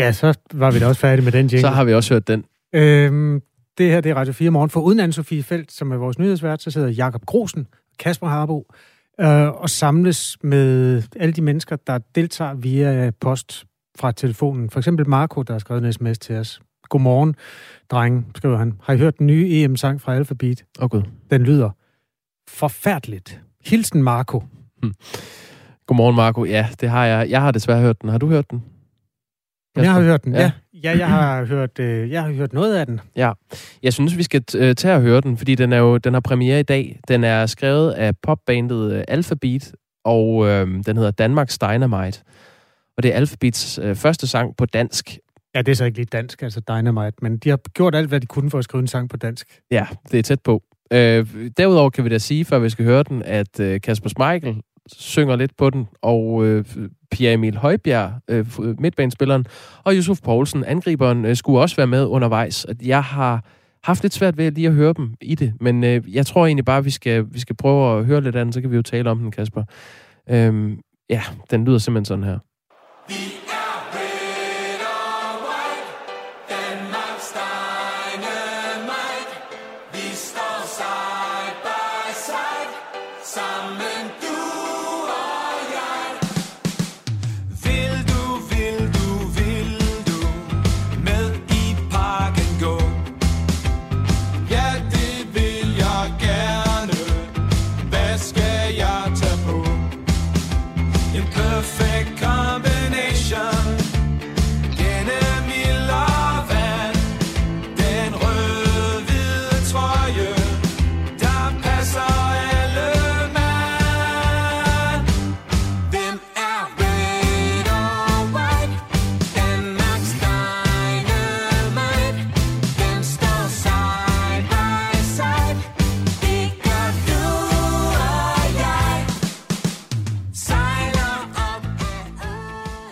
Ja, så var vi da også færdige med den jingle. Så har vi også hørt den. Øhm, det her det er Radio 4 Morgen. For uden Anne-Sophie Felt, som er vores nyhedsvært, så sidder Jakob Grosen, Kasper Harbo, øh, og samles med alle de mennesker, der deltager via post fra telefonen. For eksempel Marco, der har skrevet en sms til os. Godmorgen, drenge, skriver han. Har I hørt den nye EM-sang fra Alphabet? Åh oh, gud. Den lyder forfærdeligt. Hilsen Marco. Hmm. Godmorgen, Marco. Ja, det har jeg. Jeg har desværre hørt den. Har du hørt den? Kasper? Jeg har hørt den, ja. ja. Ja, jeg har hørt, øh, jeg har hørt noget af den. Ja, jeg synes, vi skal øh, tage og høre den, fordi den, er jo, den har premiere i dag. Den er skrevet af popbandet øh, Alphabet, og øh, den hedder Danmarks Dynamite. Og det er Alphabets øh, første sang på dansk. Ja, det er så ikke lige dansk, altså Dynamite, men de har gjort alt, hvad de kunne for at skrive en sang på dansk. Ja, det er tæt på. Øh, derudover kan vi da sige, før vi skal høre den, at øh, Kasper Smeichel synger lidt på den, og øh, Pierre Emil Højbjerg, øh, øh, midtbanespilleren, og Yusuf Poulsen, angriberen, øh, skulle også være med undervejs. Jeg har haft lidt svært ved lige at høre dem i det, men øh, jeg tror egentlig bare, at vi skal, vi skal prøve at høre lidt af den, så kan vi jo tale om den, Kasper. Øhm, ja, den lyder simpelthen sådan her.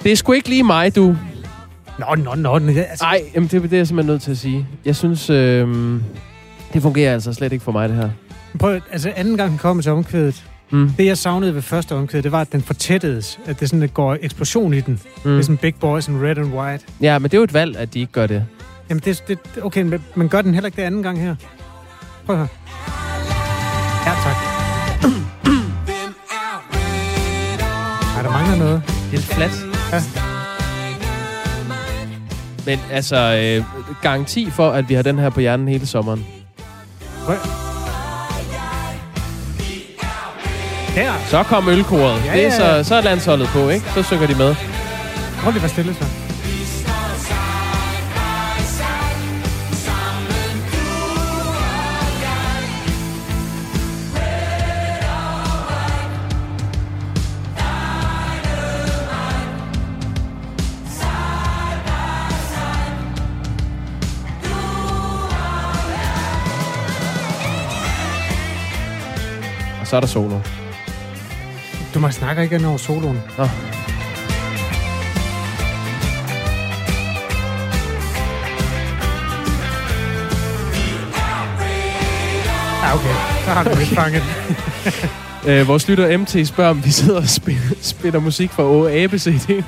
Det er sgu ikke lige mig, du. Nå, nå, nå. Altså... Ej, jamen, det, det er jeg simpelthen nødt til at sige. Jeg synes, øh, det fungerer altså slet ikke for mig, det her. Prøv, altså anden gang den kom til omkvædet, mm. det jeg savnede ved første omkvædet, det var, at den fortættedes. At det sådan, at går eksplosion i den. Mm. Det er sådan Big Boys and Red and White. Ja, men det er jo et valg, at de ikke gør det. Jamen, det, det okay, men, men gør den heller ikke det anden gang her? Prøv at høre. Ja, tak. Ej, der mangler noget. Helt flat. Ja. Men altså, øh, garanti for, at vi har den her på hjernen hele sommeren. Der. Så kom ølkoret. Ja, det er så, så er landsholdet på, ikke? Så synger de med. Prøv lige være stille, så. Så er der solo. Du må snakke ikke over soloen. Nå. Ja, okay. Så har du ikke fanget. øh, vores lytter MT spørger, om vi sidder og spiller, spiller musik fra Abe CD.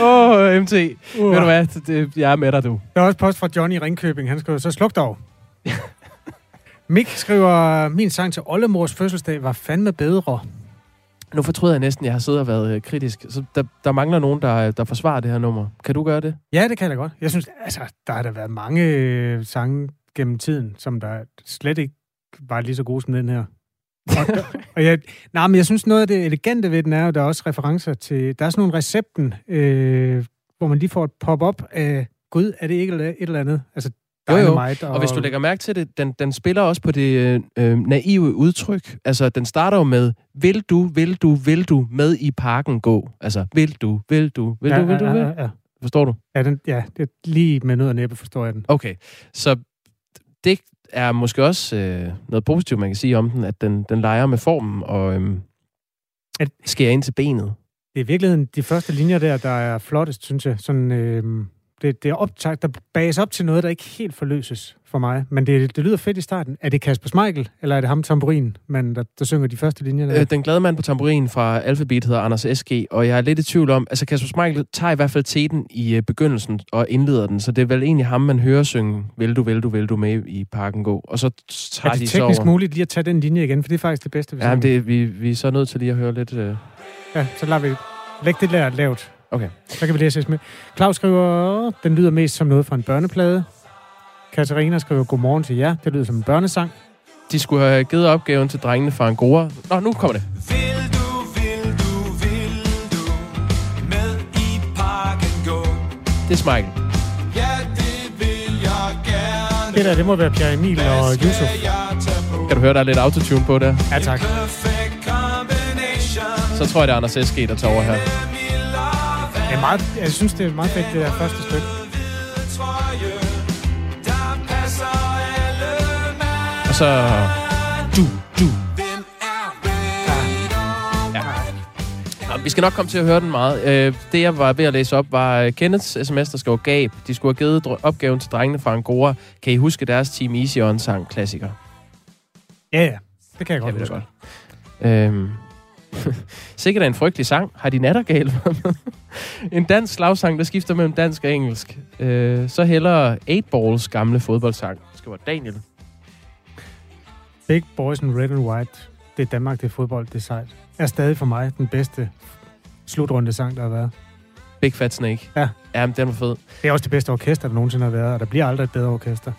Åh, oh, MT. Uh. Ved du hvad? Det, jeg er med dig, du. Der er også post fra Johnny Ringkøbing. Han skriver, så sluk dog. Mik skriver, min sang til Ollemors fødselsdag var fandme bedre. Nu fortryder jeg næsten, at jeg har siddet og været øh, kritisk. Så der, der mangler nogen, der, der forsvarer det her nummer. Kan du gøre det? Ja, det kan jeg godt. Jeg synes, altså, der har der været mange øh, sange gennem tiden, som der slet ikke var lige så gode som den her. og, og jeg, nej, men jeg synes, noget af det elegante ved den er, at der er også referencer til... Der er sådan nogle recepten, øh, hvor man lige får et pop-up af, gud, er det ikke et eller andet? Altså, jo, jo. Og... og hvis du lægger mærke til det, den, den spiller også på det øh, naive udtryk. Altså, den starter jo med, vil du, vil du, vil du med i parken gå? Altså, vil du, vil du, vil ja, du, vil ja, du, vil ja, ja. Forstår du? Ja, den, ja det lige med noget af næppe forstår jeg den. Okay, så det er måske også øh, noget positivt, man kan sige om den, at den, den leger med formen og øh, at, skærer ind til benet. Det er i virkeligheden de første linjer der, der er flottest, synes jeg. Sådan, øh, det, det er optaget, der bages op til noget, der ikke helt forløses for mig. Men det, det lyder fedt i starten. Er det Kasper Smeichel, eller er det ham tamburin, man, der, der synger de første linjer? Der? Øh, den glade mand på tamburin fra Alphabet hedder Anders S.G., og jeg er lidt i tvivl om, altså Kasper Smeichel tager i hvert fald teten i uh, begyndelsen og indleder den, så det er vel egentlig ham, man hører synge, vil du, vil du, vil du med i parken gå, og så tager er det de teknisk over. muligt lige at tage den linje igen, for det er faktisk det bedste, vi Ja, men det, vi, vi er så nødt til lige at høre lidt... Uh... Ja, så lader vi læg det der lavt. Okay. Så kan vi læse med. Claus skriver, den lyder mest som noget fra en børneplade. Katarina skriver, godmorgen til jer. Det lyder som en børnesang. De skulle have givet opgaven til drengene fra Angora. Nå, nu kommer det. Vil du? Det er Smeichel. Ja, det vil jeg gerne. Det der, det må være Pierre Emil og Yusuf. Kan du høre, der er lidt autotune på der? Ja, tak. Så tror jeg, det er Anders S.G., der tager over her. Er meget, jeg synes, det er meget fedt, det der første stykke. Og så... Du, du. Ready? Nå, vi skal nok komme til at høre den meget. Øh, det, jeg var ved at læse op, var øh, Kenneths sms, der skrev Gab. De skulle have givet opgaven til drengene fra Angora. Kan I huske deres Team Easy On sang klassiker? Ja, ja. Det kan jeg godt da huske. godt. Øhm. Sikkert er en frygtelig sang. Har de nattergal en dansk slagsang, der skifter mellem dansk og engelsk. Øh, så hellere 8 Balls gamle fodboldsang. Skriver Daniel. Big Boys in Red and White. Det er Danmark, det er fodbold, det er sejt. Er stadig for mig den bedste slutrunde sang, der har været. Big Fat Snake. Ja. Jamen, den var fed. Det er også det bedste orkester, der nogensinde har været, og der bliver aldrig et bedre orkester.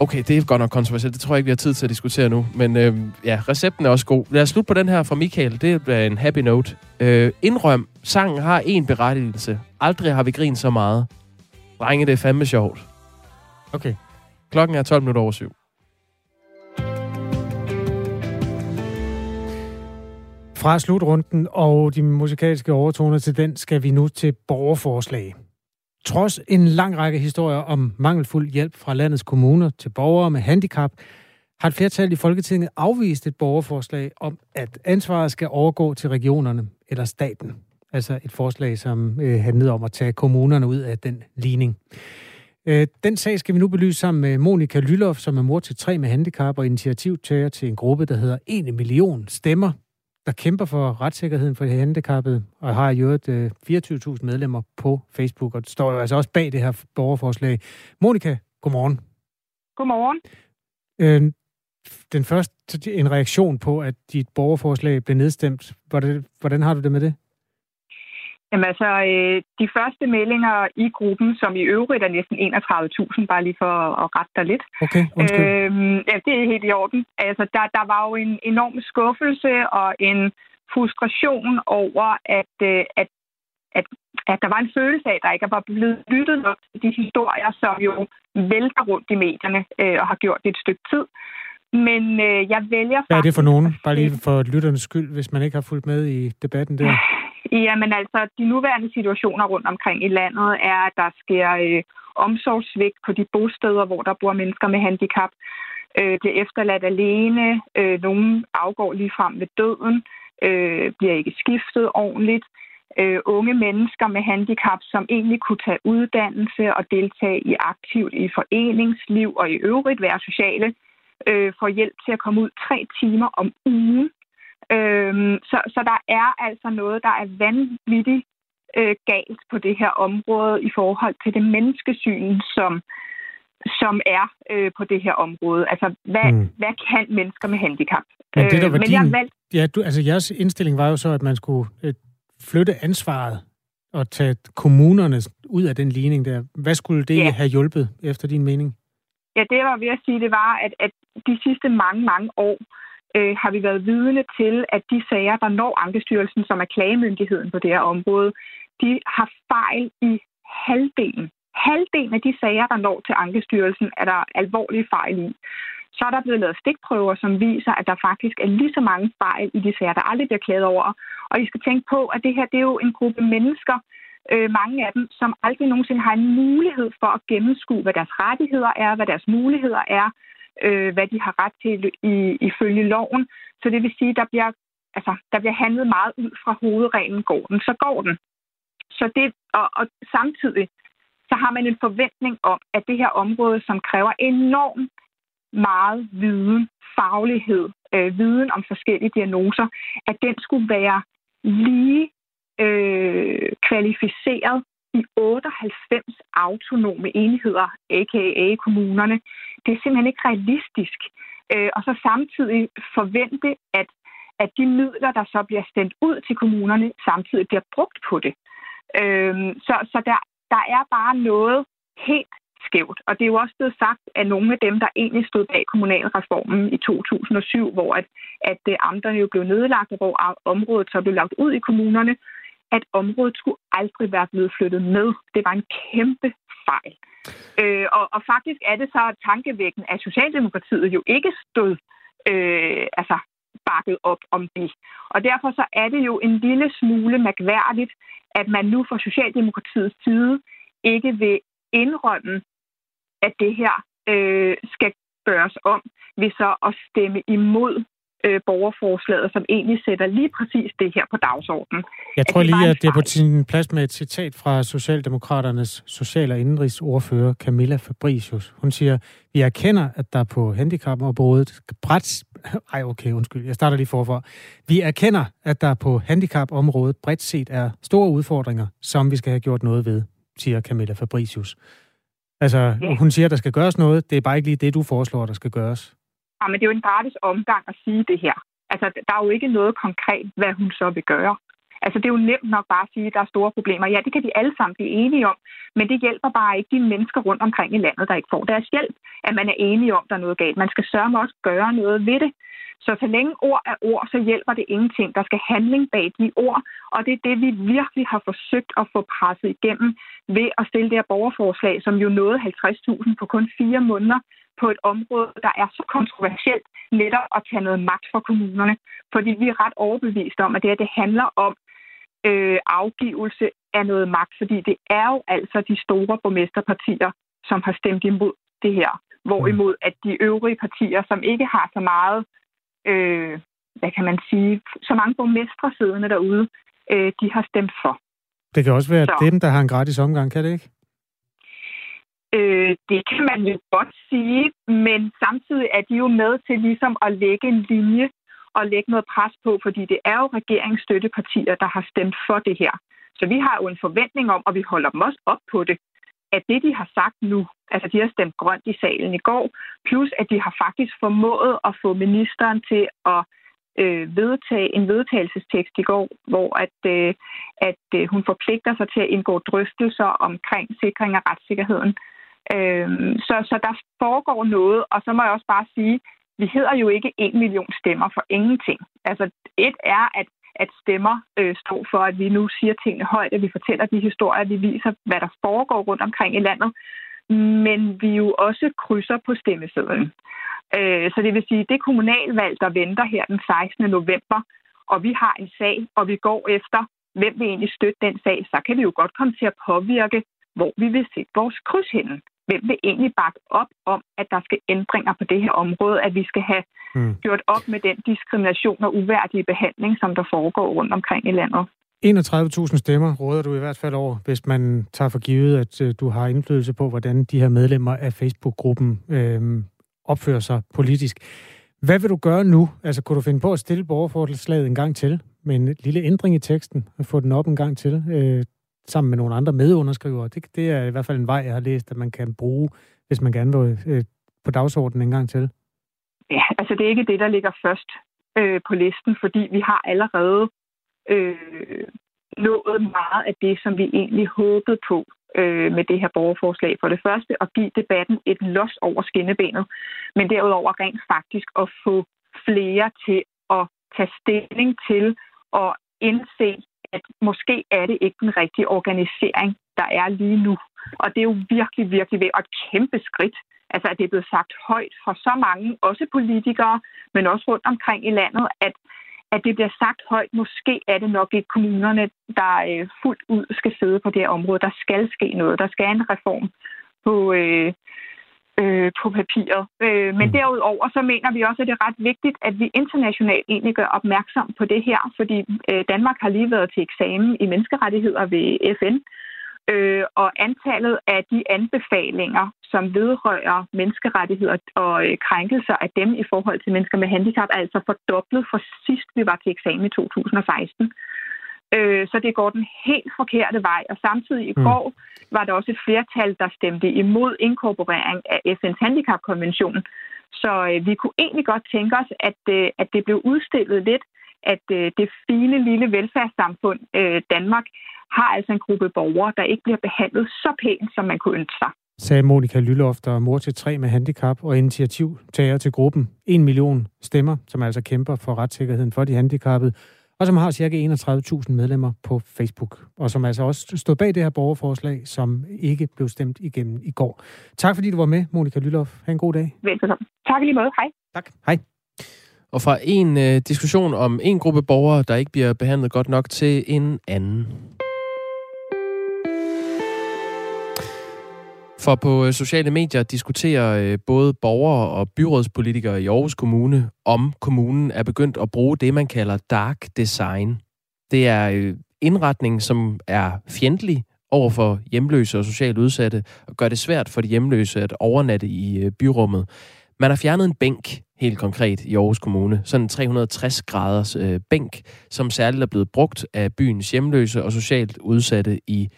Okay, det er godt nok kontroversielt. Det tror jeg ikke, vi har tid til at diskutere nu. Men øh, ja, recepten er også god. Lad os slutte på den her fra Michael. Det er en happy note. Øh, indrøm, sangen har en berettigelse. Aldrig har vi grint så meget. Drenge, det er fandme sjovt. Okay. Klokken er 12 minutter over syv. Fra slutrunden og de musikalske overtoner til den, skal vi nu til borgerforslag. Trods en lang række historier om mangelfuld hjælp fra landets kommuner til borgere med handicap, har et flertal i Folketinget afvist et borgerforslag om, at ansvaret skal overgå til regionerne eller staten. Altså et forslag, som øh, handlede om at tage kommunerne ud af den ligning. Øh, den sag skal vi nu belyse sammen med Monika Lylof, som er mor til tre med handicap og initiativtager til en gruppe, der hedder 1 million stemmer, der kæmper for retssikkerheden for de handicappede, og har i øvrigt øh, 24.000 medlemmer på Facebook, og står jo altså også bag det her borgerforslag. Monika, godmorgen. Godmorgen. Øh, den første en reaktion på, at dit borgerforslag blev nedstemt. Hvordan, hvordan har du det med det? Jamen altså, øh, de første meldinger i gruppen, som i øvrigt er næsten 31.000, bare lige for at rette dig lidt. Okay, undskyld. Øh, Øhm, ja, det er helt i orden. Altså, der, der var jo en enorm skuffelse og en frustration over, at, øh, at, at, at der var en følelse af, at der ikke var blevet lyttet nok til de historier, som jo vælter rundt i medierne øh, og har gjort det et stykke tid. Men øh, jeg vælger Hvad er det for faktisk nogen? Bare lige for lytternes skyld, hvis man ikke har fulgt med i debatten der. Jamen altså, de nuværende situationer rundt omkring i landet er, at der sker øh, omsorgssvigt på de bosteder, hvor der bor mennesker med handicap. Øh, bliver efterladt alene. Øh, nogle afgår lige frem ved døden. Øh, bliver ikke skiftet ordentligt. Øh, unge mennesker med handicap, som egentlig kunne tage uddannelse og deltage i aktivt i foreningsliv og i øvrigt være sociale, øh, får hjælp til at komme ud tre timer om ugen Øhm, så, så der er altså noget, der er vanvittigt øh, galt på det her område i forhold til det menneskesyn, som, som er øh, på det her område. Altså, hvad, Mm. hvad kan mennesker med handicap? Men det, der var men jeg din- valgte, Ja, du, altså jeres indstilling var jo så, at man skulle øh, flytte ansvaret og tage kommunerne ud af den ligning der. Hvad skulle det Ja. have hjulpet, efter din mening? ja, det jeg var ved at sige, det var, at, at de sidste mange, mange år øh, har vi været vidne til, at de sager, der når Ankestyrelsen, som er klagemyndigheden på det her område, de har fejl i halvdelen. Halvdelen af de sager, der når til Ankestyrelsen, er der alvorlige fejl i. Så er der blevet lavet stikprøver, som viser, at der faktisk er lige så mange fejl i de sager, der aldrig bliver klaget over. Og I skal tænke på, at det her det er jo en gruppe mennesker, øh, mange af dem, som aldrig nogensinde har en mulighed for at gennemskue, hvad deres rettigheder er, hvad deres muligheder er, øh, hvad de har ret til i, ifølge loven. Så det vil sige, der bliver, altså, der bliver handlet meget ud fra hovedreglen, går den, så går den. Så det, og, og samtidig, så har man en forventning om, at det her område, som kræver enormt meget viden, faglighed, øh, viden om forskellige diagnoser, at den skulle være lige øh, kvalificeret i 98 autonome enheder, a.k.a. kommunerne. Det er simpelthen ikke realistisk. Øh, og så samtidig forvente, at, at de midler, der så bliver sendt ud til kommunerne, samtidig bliver brugt på det. Øh, så så der, der er bare noget helt skævt. Og det er jo også blevet sagt af nogle af dem, der egentlig stod bag kommunalreformen i 2007, hvor at, at øh, amterne jo blev nedlagt, og hvor området så blev lagt ud i kommunerne, at området skulle aldrig være blevet flyttet med. Det var en kæmpe fejl. Øh, og, og faktisk er det så tankevækkende, at Socialdemokratiet jo ikke stod øh, altså bakket op om det. Og derfor så er det jo en lille smule mærkværdigt, at man nu fra Socialdemokratiets side ikke vil indrømme, at det her øh, skal gøres om ved så at stemme imod øh, borgerforslaget, som egentlig sætter lige præcis det her på dagsordenen. Jeg tror at lige, at det er på sin plads med et citat fra Socialdemokraternes social- og indrigsordfører Camilla Fabricius. Hun siger, vi erkender, at der på handicapområdet bredt... Ej, okay, undskyld, jeg starter lige forfra. Vi erkender, at der på handicapområdet bredt set er store udfordringer, som vi skal have gjort noget ved, siger Camilla Fabricius. Altså, ja. hun siger, at der skal gøres noget. Det er bare ikke lige det, du foreslår, der skal gøres. Ja, men det er jo en gratis omgang at sige det her. Altså, der er jo ikke noget konkret, hvad hun så vil gøre. Altså, det er jo nemt nok bare at sige, at der er store problemer. Ja, det kan de alle sammen blive enige om, men det hjælper bare ikke de mennesker rundt omkring i landet, der ikke får deres hjælp, at man er enige om, at der er noget galt. Man skal sørge med også gøre noget ved det. Så så længe ord er ord, så hjælper det ingenting. Der skal handling bag de ord, og det er det, vi virkelig har forsøgt at få presset igennem ved at stille det her borgerforslag, som jo nåede 50.000 på kun fire måneder på et område, der er så kontroversielt, netop at tage noget magt fra kommunerne. Fordi vi er ret overbeviste om, at det her det handler om øh, afgivelse af noget magt, fordi det er jo altså de store borgmesterpartier, som har stemt imod det her. Hvorimod at de øvrige partier, som ikke har så meget øh, hvad kan man sige, så mange borgmestre siddende derude, øh, de har stemt for. Det kan også være så. dem, der har en gratis omgang, kan det ikke? Øh, det kan man jo godt sige, men samtidig er de jo med til ligesom at lægge en linje og lægge noget pres på, fordi det er jo regeringsstøttepartier, der har stemt for det her. Så vi har jo en forventning om, og vi holder dem også op på det, at det, de har sagt nu, altså de har stemt grønt i salen i går, plus at de har faktisk formået at få ministeren til at øh, vedtage en vedtagelsestekst i går, hvor at, øh, at øh, hun forpligter sig til at indgå drøftelser omkring sikring af retssikkerheden. Øh, så, så der foregår noget, og så må jeg også bare sige, vi hedder jo ikke en million stemmer for ingenting. Altså et er, at at stemmer øh, står for, at vi nu siger tingene højt, at vi fortæller de historier, at vi viser, hvad der foregår rundt omkring i landet, men vi jo også krydser på stemmesedlen. Øh, så det vil sige, det kommunalvalg, der venter her den 16. november, og vi har en sag, og vi går efter, hvem vil egentlig støtte den sag, så kan vi jo godt komme til at påvirke, hvor vi vil sætte vores kryds henne hvem vil egentlig bakke op om, at der skal ændringer på det her område, at vi skal have mm. gjort op med den diskrimination og uværdige behandling, som der foregår rundt omkring i landet. 31.000 stemmer råder du i hvert fald over, hvis man tager for givet, at øh, du har indflydelse på, hvordan de her medlemmer af Facebook-gruppen øh, opfører sig politisk. Hvad vil du gøre nu? Altså, kunne du finde på at stille borgerforslaget en gang til, med en lille ændring i teksten, og få den op en gang til? Øh, sammen med nogle andre medunderskrivere. Det, det er i hvert fald en vej, jeg har læst, at man kan bruge, hvis man gerne vil øh, på dagsordenen en gang til. Ja, altså det er ikke det, der ligger først øh, på listen, fordi vi har allerede øh, nået meget af det, som vi egentlig håbede på øh, med det her borgerforslag. For det første at give debatten et los over skinnebenet, men derudover rent faktisk at få flere til at tage stilling til og indse, at måske er det ikke den rigtige organisering, der er lige nu. Og det er jo virkelig, virkelig ved et kæmpe skridt. Altså, at det er blevet sagt højt fra så mange, også politikere, men også rundt omkring i landet, at, at det bliver sagt højt. Måske er det nok ikke kommunerne, der øh, fuldt ud skal sidde på det her område. Der skal ske noget. Der skal en reform på, øh, øh, på papiret. Øh, men mm. derudover så mener vi også, at det er ret vigtigt, at vi internationalt egentlig gør opmærksom på det her, fordi øh, Danmark har lige været til eksamen i menneskerettigheder ved FN, Øh, og antallet af de anbefalinger, som vedrører menneskerettigheder og øh, krænkelser af dem i forhold til mennesker med handicap, er altså fordoblet fra sidst vi var til eksamen i 2016. Øh, så det går den helt forkerte vej. Og samtidig i Mm. går var der også et flertal, der stemte imod inkorporering af FN's handicapkonvention. Så øh, vi kunne egentlig godt tænke os, at, øh, at det blev udstillet lidt, at øh, det fine lille velfærdssamfund øh, Danmark har altså en gruppe borgere, der ikke bliver behandlet så pænt, som man kunne ønske sig. sagde Monika Lylloft, der er mor til tre med handicap og initiativtager til gruppen. En million stemmer, som altså kæmper for retssikkerheden for de handicappede, og som har ca. 31.000 medlemmer på Facebook, og som altså også stod bag det her borgerforslag, som ikke blev stemt igennem i går. Tak fordi du var med, Monika Lylloft. Ha' en god dag. Velkommen. Tak i lige måde. Hej. Tak. Hej. Og fra en øh, diskussion om en gruppe borgere, der ikke bliver behandlet godt nok, til en anden. For på øh, sociale medier diskuterer øh, både borgere og byrådspolitikere i Aarhus Kommune, om kommunen er begyndt at bruge det, man kalder dark design. Det er øh, indretning, som er fjendtlig over for hjemløse og socialt udsatte, og gør det svært for de hjemløse at overnatte i byrummet. Man har fjernet en bænk, helt konkret, i Aarhus Kommune. Sådan en 360 graders øh, bænk, som særligt er blevet brugt af byens hjemløse og socialt udsatte i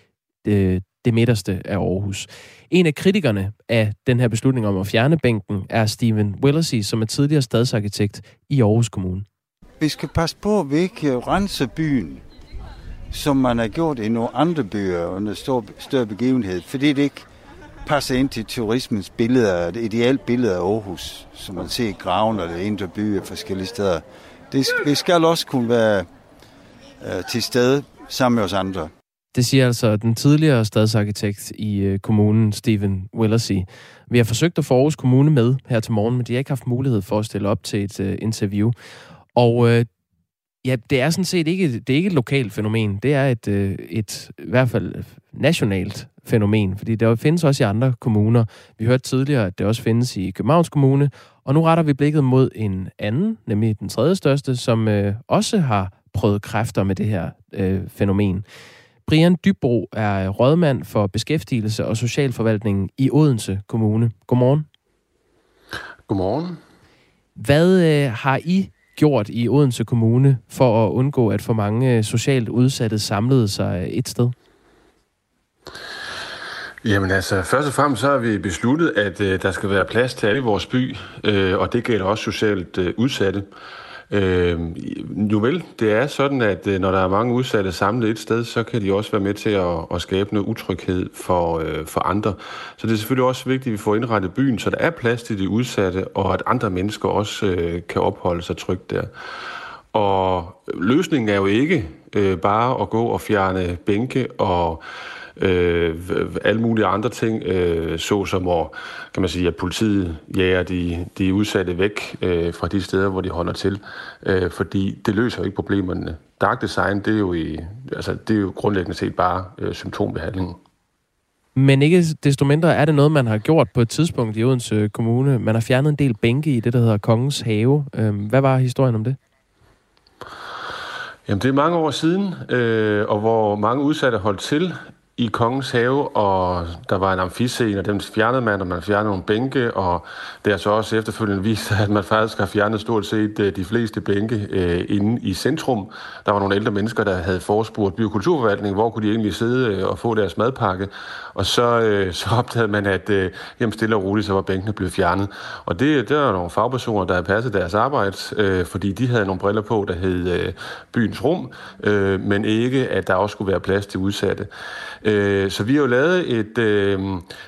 øh, det midterste af Aarhus. En af kritikerne af den her beslutning om at fjerne bænken er Steven Willersey, som er tidligere stadsarkitekt i Aarhus Kommune. Vi skal passe på, at vi ikke renser byen, som man har gjort i nogle andre byer under stor, større begivenhed, fordi det ikke passer ind til turismens billeder, det ideelt billede af Aarhus, som man ser i graven eller indre byer forskellige steder. Det, vi skal også kunne være øh, til stede sammen med os andre. Det siger altså den tidligere stadsarkitekt i øh, kommunen, Steven Willersey. Vi har forsøgt at få Aarhus Kommune med her til morgen, men de har ikke haft mulighed for at stille op til et øh, interview. Og øh, ja, det er sådan set ikke, det er ikke et lokalt fænomen. Det er et, øh, et i hvert fald nationalt fænomen, fordi det findes også i andre kommuner. Vi hørte tidligere, at det også findes i Københavns Kommune, og nu retter vi blikket mod en anden, nemlig den tredje største, som øh, også har prøvet kræfter med det her øh, fænomen. Brian Dybro er rådmand for beskæftigelse og socialforvaltningen i Odense Kommune. Godmorgen. Godmorgen. Hvad øh, har I gjort i Odense Kommune for at undgå, at for mange øh, socialt udsatte samlede sig øh, et sted? Jamen altså, først og fremmest så har vi besluttet, at øh, der skal være plads til alle i vores by, øh, og det gælder også socialt øh, udsatte. Øh, jo vel, det er sådan, at øh, når der er mange udsatte samlet et sted, så kan de også være med til at, at skabe noget utryghed for, øh, for andre. Så det er selvfølgelig også vigtigt, at vi får indrettet byen, så der er plads til de udsatte, og at andre mennesker også øh, kan opholde sig trygt der. Og løsningen er jo ikke øh, bare at gå og fjerne bænke og øh, alle mulige andre ting, øh, såsom at, kan man sige, at politiet jager de, de udsatte væk øh, fra de steder, hvor de holder til, øh, fordi det løser jo ikke problemerne. Dark design, det er jo, i, altså, det er jo grundlæggende set bare øh, symptombehandling. Men ikke desto mindre er det noget, man har gjort på et tidspunkt i Odense Kommune. Man har fjernet en del bænke i det, der hedder Kongens Have. Øh, hvad var historien om det? Jamen, det er mange år siden, øh, og hvor mange udsatte holdt til i Kongens Have, og der var en amfiscene, og den fjernede man, og man fjernede nogle bænke, og det har så også efterfølgende vist at man faktisk har fjernet stort set øh, de fleste bænke øh, inde i centrum. Der var nogle ældre mennesker, der havde forespurgt by- og kulturforvaltningen, hvor kunne de egentlig sidde øh, og få deres madpakke, og så, øh, så opdagede man, at øh, jamen stille og roligt, så var bænkene blevet fjernet. Og det, der var nogle fagpersoner, der havde passet deres arbejde, øh, fordi de havde nogle briller på, der hed øh, byens rum, øh, men ikke, at der også skulle være plads til udsatte. Øh, så vi har jo lavet et, øh,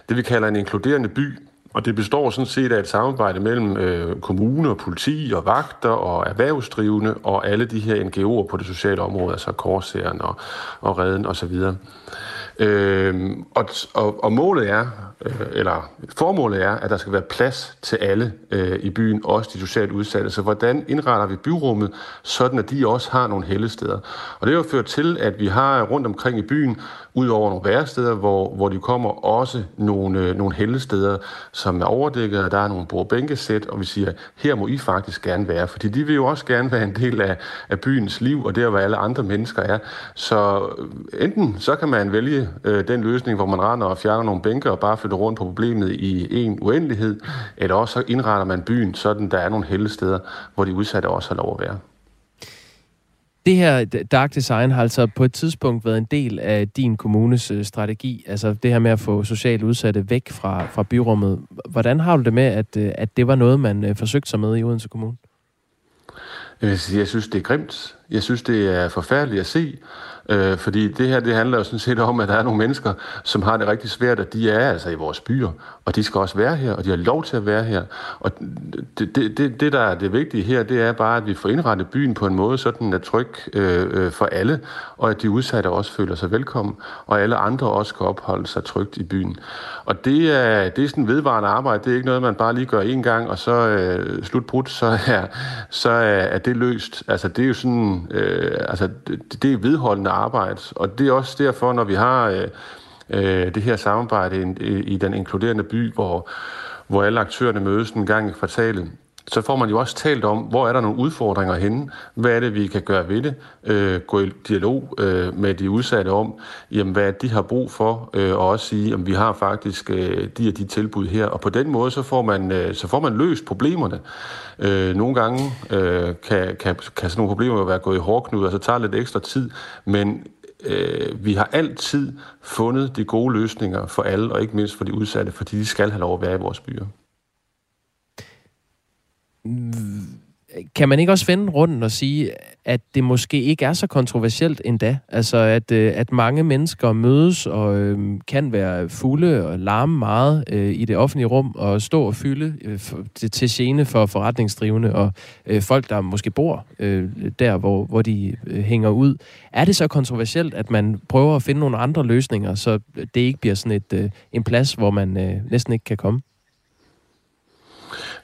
det vi kalder en inkluderende by, og det består sådan set af et samarbejde mellem øh, kommune og politi og vagter og erhvervsdrivende og alle de her NGO'er på det sociale område, altså Korsæren og, og Reden osv. Øh, og, og, og målet er, øh, eller formålet er, at der skal være plads til alle øh, i byen, også de socialt udsatte. Så hvordan indretter vi byrummet, sådan at de også har nogle hellesteder? Og det har jo ført til, at vi har rundt omkring i byen, ud over nogle væresteder, hvor, hvor de kommer også nogle, øh, nogle hellesteder, som er overdækket, og der er nogle bordbænkesæt, og vi siger, her må I faktisk gerne være, fordi de vil jo også gerne være en del af, af byens liv, og det er, hvad alle andre mennesker er. Så øh, enten så kan man vælge øh, den løsning, hvor man render og fjerner nogle bænke og bare flytter rundt på problemet i en uendelighed, eller også så indretter man byen, sådan der er nogle helsteder, hvor de udsatte også har lov at være. Det her dark design har altså på et tidspunkt været en del af din kommunes øh, strategi, altså det her med at få socialt udsatte væk fra, fra byrummet. Hvordan har du det med, at, øh, at det var noget, man øh, forsøgte sig med i Odense Kommune? Jeg synes, det er grimt. Jeg synes, det er forfærdeligt at se. Øh, fordi det her, det handler jo sådan set om, at der er nogle mennesker, som har det rigtig svært, og de er altså i vores byer, og de skal også være her, og de har lov til at være her. Og det, det, det, det der er det vigtige her, det er bare, at vi får indrettet byen på en måde, så den er tryg øh, øh for alle, og at de udsatte også føler sig velkommen, og alle andre også kan opholde sig trygt i byen. Og det er, det er sådan vedvarende arbejde, det er ikke noget, man bare lige gør en gang, og så øh, slutbrudt, så er, så er det løst. Altså det er jo sådan, øh, altså det, det er vedholdende arbejde arbejde. Og det er også derfor, når vi har øh, øh, det her samarbejde i, i den inkluderende by, hvor, hvor alle aktørerne mødes en gang i kvartalet, så får man jo også talt om, hvor er der nogle udfordringer henne? Hvad er det, vi kan gøre ved det? Øh, gå i dialog øh, med de udsatte om, jamen, hvad de har brug for, øh, og også sige, at vi har faktisk øh, de og de tilbud her. Og på den måde, så får man, øh, så får man løst problemerne. Øh, nogle gange øh, kan, kan, kan sådan nogle problemer jo være gået i hårdknud, og så tager lidt ekstra tid, men øh, vi har altid fundet de gode løsninger for alle, og ikke mindst for de udsatte, fordi de skal have lov at være i vores byer. Kan man ikke også vende rundt og sige, at det måske ikke er så kontroversielt endda? Altså, at, øh, at mange mennesker mødes og øh, kan være fulde og larme meget øh, i det offentlige rum og stå og fylde øh, til, til gene for forretningsdrivende og øh, folk, der måske bor øh, der, hvor, hvor de øh, hænger ud. Er det så kontroversielt, at man prøver at finde nogle andre løsninger, så det ikke bliver sådan et, øh, en plads, hvor man øh, næsten ikke kan komme?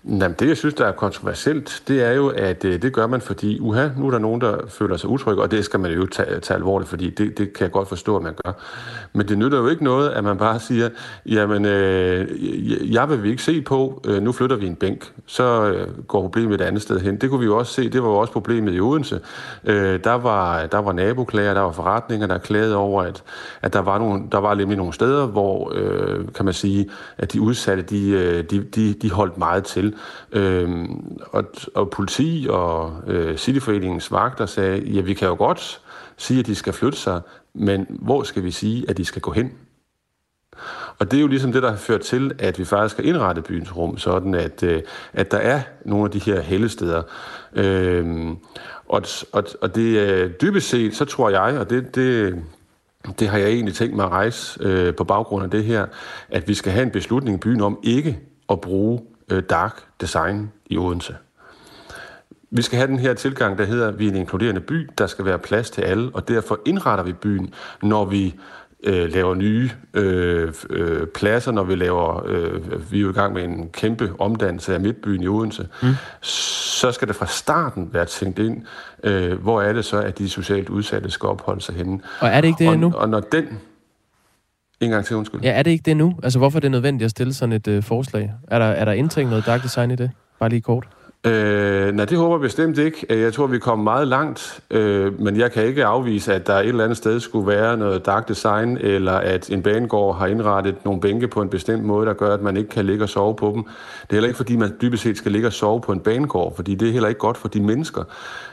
Jamen, det, jeg synes, der er kontroversielt, det er jo, at øh, det gør man, fordi uha, nu er der nogen, der føler sig utrygge, og det skal man jo tage, tage alvorligt, fordi det, det kan jeg godt forstå, at man gør. Men det nytter jo ikke noget, at man bare siger, jamen, øh, jeg vil vi ikke se på, øh, nu flytter vi en bænk, så øh, går problemet et andet sted hen. Det kunne vi jo også se, det var jo også problemet i Odense. Øh, der, var, der var naboklager, der var forretninger, der klagede over, at, at der var, nogle, der var nemlig nogle steder, hvor, øh, kan man sige, at de udsatte, de, øh, de, de, de holdt meget til. Øhm, og, og politi og øh, Cityforeningens vagter sagde, ja, vi kan jo godt sige, at de skal flytte sig, men hvor skal vi sige, at de skal gå hen? Og det er jo ligesom det, der har ført til, at vi faktisk har indrettet byens rum, sådan at, øh, at der er nogle af de her hellesteder. Øhm, og, og, og det er dybest set, så tror jeg, og det, det, det har jeg egentlig tænkt mig at rejse øh, på baggrund af det her, at vi skal have en beslutning i byen om ikke at bruge øh, dark design i Odense. Vi skal have den her tilgang, der hedder, at vi er en inkluderende by, der skal være plads til alle, og derfor indretter vi byen, når vi øh, laver nye øh, øh, pladser, når vi laver, øh, vi er jo i gang med en kæmpe omdannelse af midtbyen i Odense, mm. så skal det fra starten være tænkt ind, øh, hvor er det så, at de socialt udsatte skal opholde sig henne. Og er det ikke det og, nu? Og når den, en gang til, undskyld. Ja, er det ikke det nu? Altså, hvorfor er det nødvendigt at stille sådan et øh, forslag? Er der, er der indtænkt noget dark design i det? Bare lige kort. Øh, nej, det håber jeg bestemt ikke. Jeg tror, vi kommer meget langt, øh, men jeg kan ikke afvise, at der et eller andet sted skulle være noget dark design, eller at en banegård har indrettet nogle bænke på en bestemt måde, der gør, at man ikke kan ligge og sove på dem. Det er heller ikke, fordi man dybest set skal ligge og sove på en banegård, fordi det er heller ikke godt for de mennesker.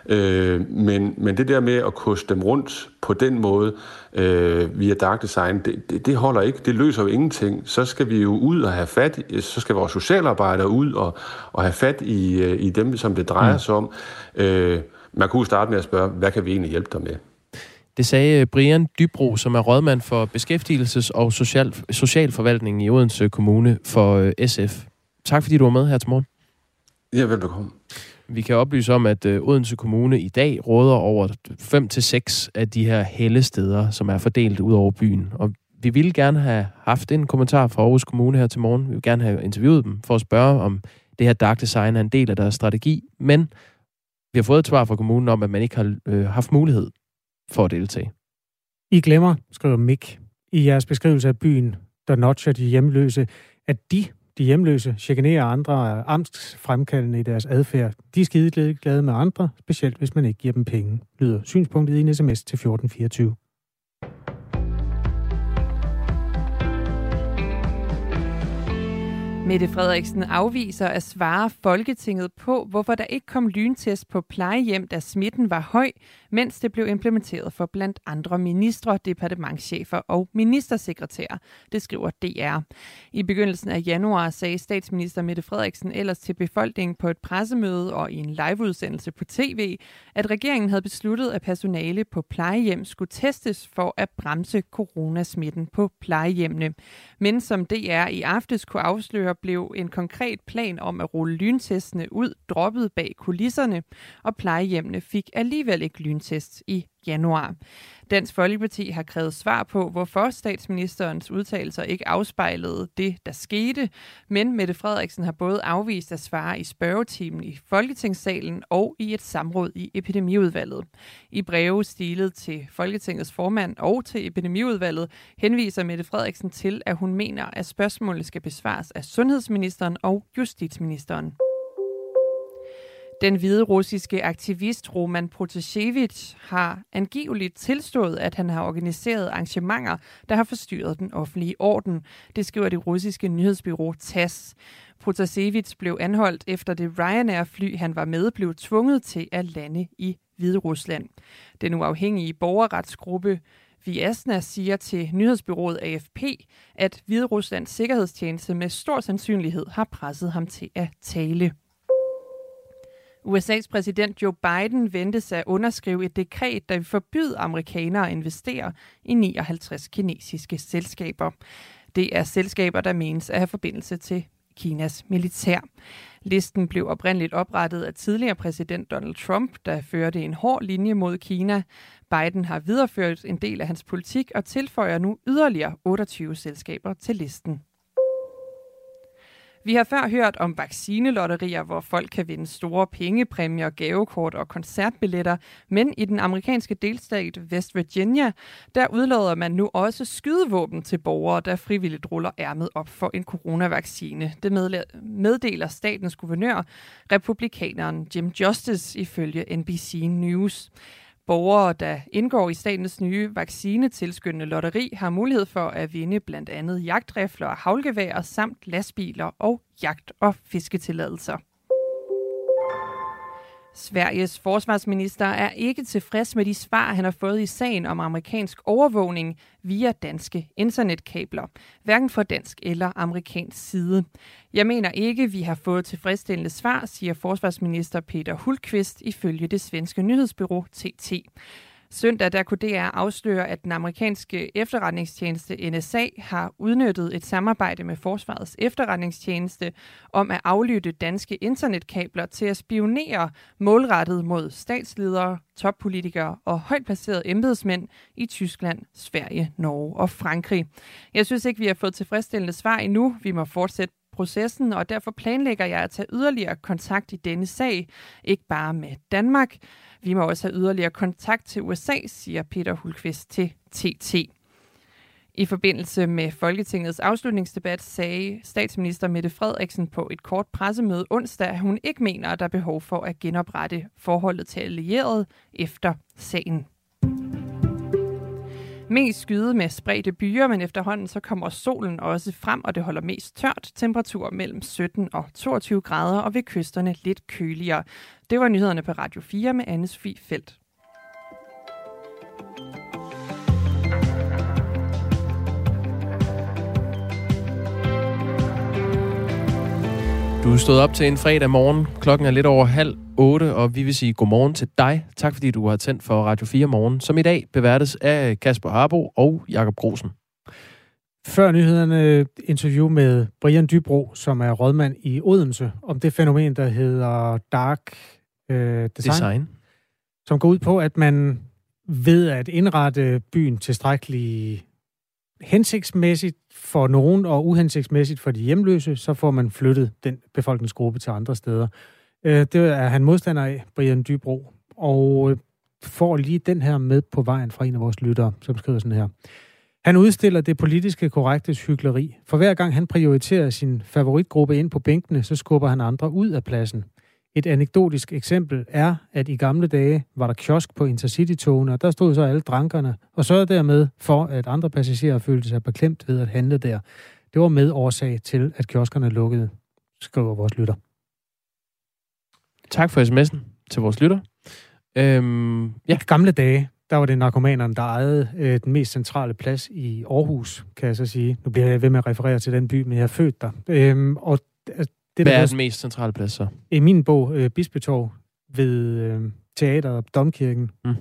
Øh, men, men det der med at koste dem rundt på den måde øh, via dark design, det, det, det holder ikke. Det løser jo ingenting. Så skal vi jo ud og have fat, så skal vores socialarbejdere ud og, og have fat i, øh, i dem, som det drejer mm. sig om. Øh, man kunne starte med at spørge, hvad kan vi egentlig hjælpe dig med? Det sagde Brian Dybro, som er rådmand for Beskæftigelses- og Social, Socialforvaltningen i Odense Kommune for øh, SF. Tak fordi du var med her til morgen. Ja, velbekomme. Vi kan oplyse om, at øh, Odense Kommune i dag råder over 5-6 af de her hellesteder, som er fordelt ud over byen. Og vi ville gerne have haft en kommentar fra Aarhus Kommune her til morgen. Vi vil gerne have interviewet dem for at spørge, om det her dark design er en del af deres strategi. Men vi har fået et svar fra kommunen om, at man ikke har øh, haft mulighed for at deltage. I glemmer, skriver Mik, i jeres beskrivelse af byen, der notcher de hjemløse, at de de hjemløse chikanerer andre amst fremkaldende i deres adfærd. De er skide glade med andre, specielt hvis man ikke giver dem penge, lyder synspunktet i en sms til 1424. Mette Frederiksen afviser at svare Folketinget på, hvorfor der ikke kom lyntest på plejehjem, da smitten var høj, mens det blev implementeret for blandt andre ministre, departementschefer og ministersekretærer. Det skriver DR. I begyndelsen af januar sagde statsminister Mette Frederiksen ellers til befolkningen på et pressemøde og i en liveudsendelse på tv, at regeringen havde besluttet, at personale på plejehjem skulle testes for at bremse coronasmitten på plejehjemmene. Men som DR i aftes kunne afsløre, blev en konkret plan om at rulle lyntestene ud droppet bag kulisserne, og plejehjemmene fik alligevel ikke test i januar. Dansk Folkeparti har krævet svar på, hvorfor statsministerens udtalelser ikke afspejlede det, der skete, men Mette Frederiksen har både afvist at svare i spørgetimen i Folketingssalen og i et samråd i epidemiudvalget. I breve stilet til Folketingets formand og til epidemiudvalget henviser Mette Frederiksen til, at hun mener, at spørgsmålet skal besvares af sundhedsministeren og justitsministeren. Den hvide russiske aktivist Roman Protasevich har angiveligt tilstået, at han har organiseret arrangementer, der har forstyrret den offentlige orden. Det skriver det russiske nyhedsbyrå TASS. Protasevich blev anholdt efter det Ryanair-fly, han var med, blev tvunget til at lande i Hvide Rusland. Den uafhængige borgerretsgruppe Viasna siger til nyhedsbyrået AFP, at Hvide Ruslands sikkerhedstjeneste med stor sandsynlighed har presset ham til at tale. USA's præsident Joe Biden ventes at underskrive et dekret, der vil forbyde amerikanere at investere i 59 kinesiske selskaber. Det er selskaber, der menes at have forbindelse til Kinas militær. Listen blev oprindeligt oprettet af tidligere præsident Donald Trump, der førte en hård linje mod Kina. Biden har videreført en del af hans politik og tilføjer nu yderligere 28 selskaber til listen. Vi har før hørt om vaccinelotterier, hvor folk kan vinde store pengepræmier, gavekort og koncertbilletter, men i den amerikanske delstat West Virginia, der udlader man nu også skydevåben til borgere, der frivilligt ruller ærmet op for en coronavaccine. Det meddeler statens guvernør, republikaneren Jim Justice, ifølge NBC News. Borgere, der indgår i statens nye vaccinetilskyndende lotteri, har mulighed for at vinde blandt andet jagtrifler og havlgeværer samt lastbiler og jagt- og fisketilladelser. Sveriges forsvarsminister er ikke tilfreds med de svar, han har fået i sagen om amerikansk overvågning via danske internetkabler, hverken fra dansk eller amerikansk side. Jeg mener ikke, vi har fået tilfredsstillende svar, siger forsvarsminister Peter Hulkvist ifølge det svenske nyhedsbyrå TT. Søndag der kunne DR afsløre, at den amerikanske efterretningstjeneste NSA har udnyttet et samarbejde med Forsvarets efterretningstjeneste om at aflytte danske internetkabler til at spionere målrettet mod statsledere, toppolitikere og højt placerede embedsmænd i Tyskland, Sverige, Norge og Frankrig. Jeg synes ikke, vi har fået tilfredsstillende svar endnu. Vi må fortsætte processen, og derfor planlægger jeg at tage yderligere kontakt i denne sag, ikke bare med Danmark. Vi må også have yderligere kontakt til USA, siger Peter Hulqvist til TT. I forbindelse med Folketingets afslutningsdebat sagde statsminister Mette Frederiksen på et kort pressemøde onsdag, at hun ikke mener, at der er behov for at genoprette forholdet til allierede efter sagen. Mest skyde med spredte byer, men efterhånden så kommer solen også frem, og det holder mest tørt. Temperatur mellem 17 og 22 grader, og ved kysterne lidt køligere. Det var nyhederne på Radio 4 med Anne-Sophie Felt. Du er stået op til en fredag morgen. Klokken er lidt over halv otte, og vi vil sige godmorgen til dig. Tak fordi du har tændt for Radio 4 Morgen, som i dag beværtes af Kasper Harbo og Jakob Grosen. Før nyhederne interview med Brian Dybro, som er rådmand i Odense, om det fænomen, der hedder dark øh, design, Design. som går ud på, at man ved at indrette byen tilstrækkeligt hensigtsmæssigt for nogen og uhensigtsmæssigt for de hjemløse, så får man flyttet den befolkningsgruppe til andre steder. Øh, det er han modstander af, Brian Dybro, og øh, får lige den her med på vejen fra en af vores lyttere, som skriver sådan her. Han udstiller det politiske korrektes hyggeleri. For hver gang han prioriterer sin favoritgruppe ind på bænkene, så skubber han andre ud af pladsen. Et anekdotisk eksempel er, at i gamle dage var der kiosk på Intercity-togene, og der stod så alle drankerne, og sørgede dermed for, at andre passagerer følte sig beklemt ved at handle der. Det var med årsag til, at kioskerne lukkede, skriver vores lytter. Tak for sms'en til vores lytter. Øhm, ja, I gamle dage, der var det narkomanerne, der ejede øh, den mest centrale plads i Aarhus, kan jeg så sige. Nu bliver jeg ved med at referere til den by, men jeg er født der. Øhm, og det, hvad er var den mest centrale plads så? i min bog, øh, Bispetorv, ved øh, teateret og domkirken. Mm.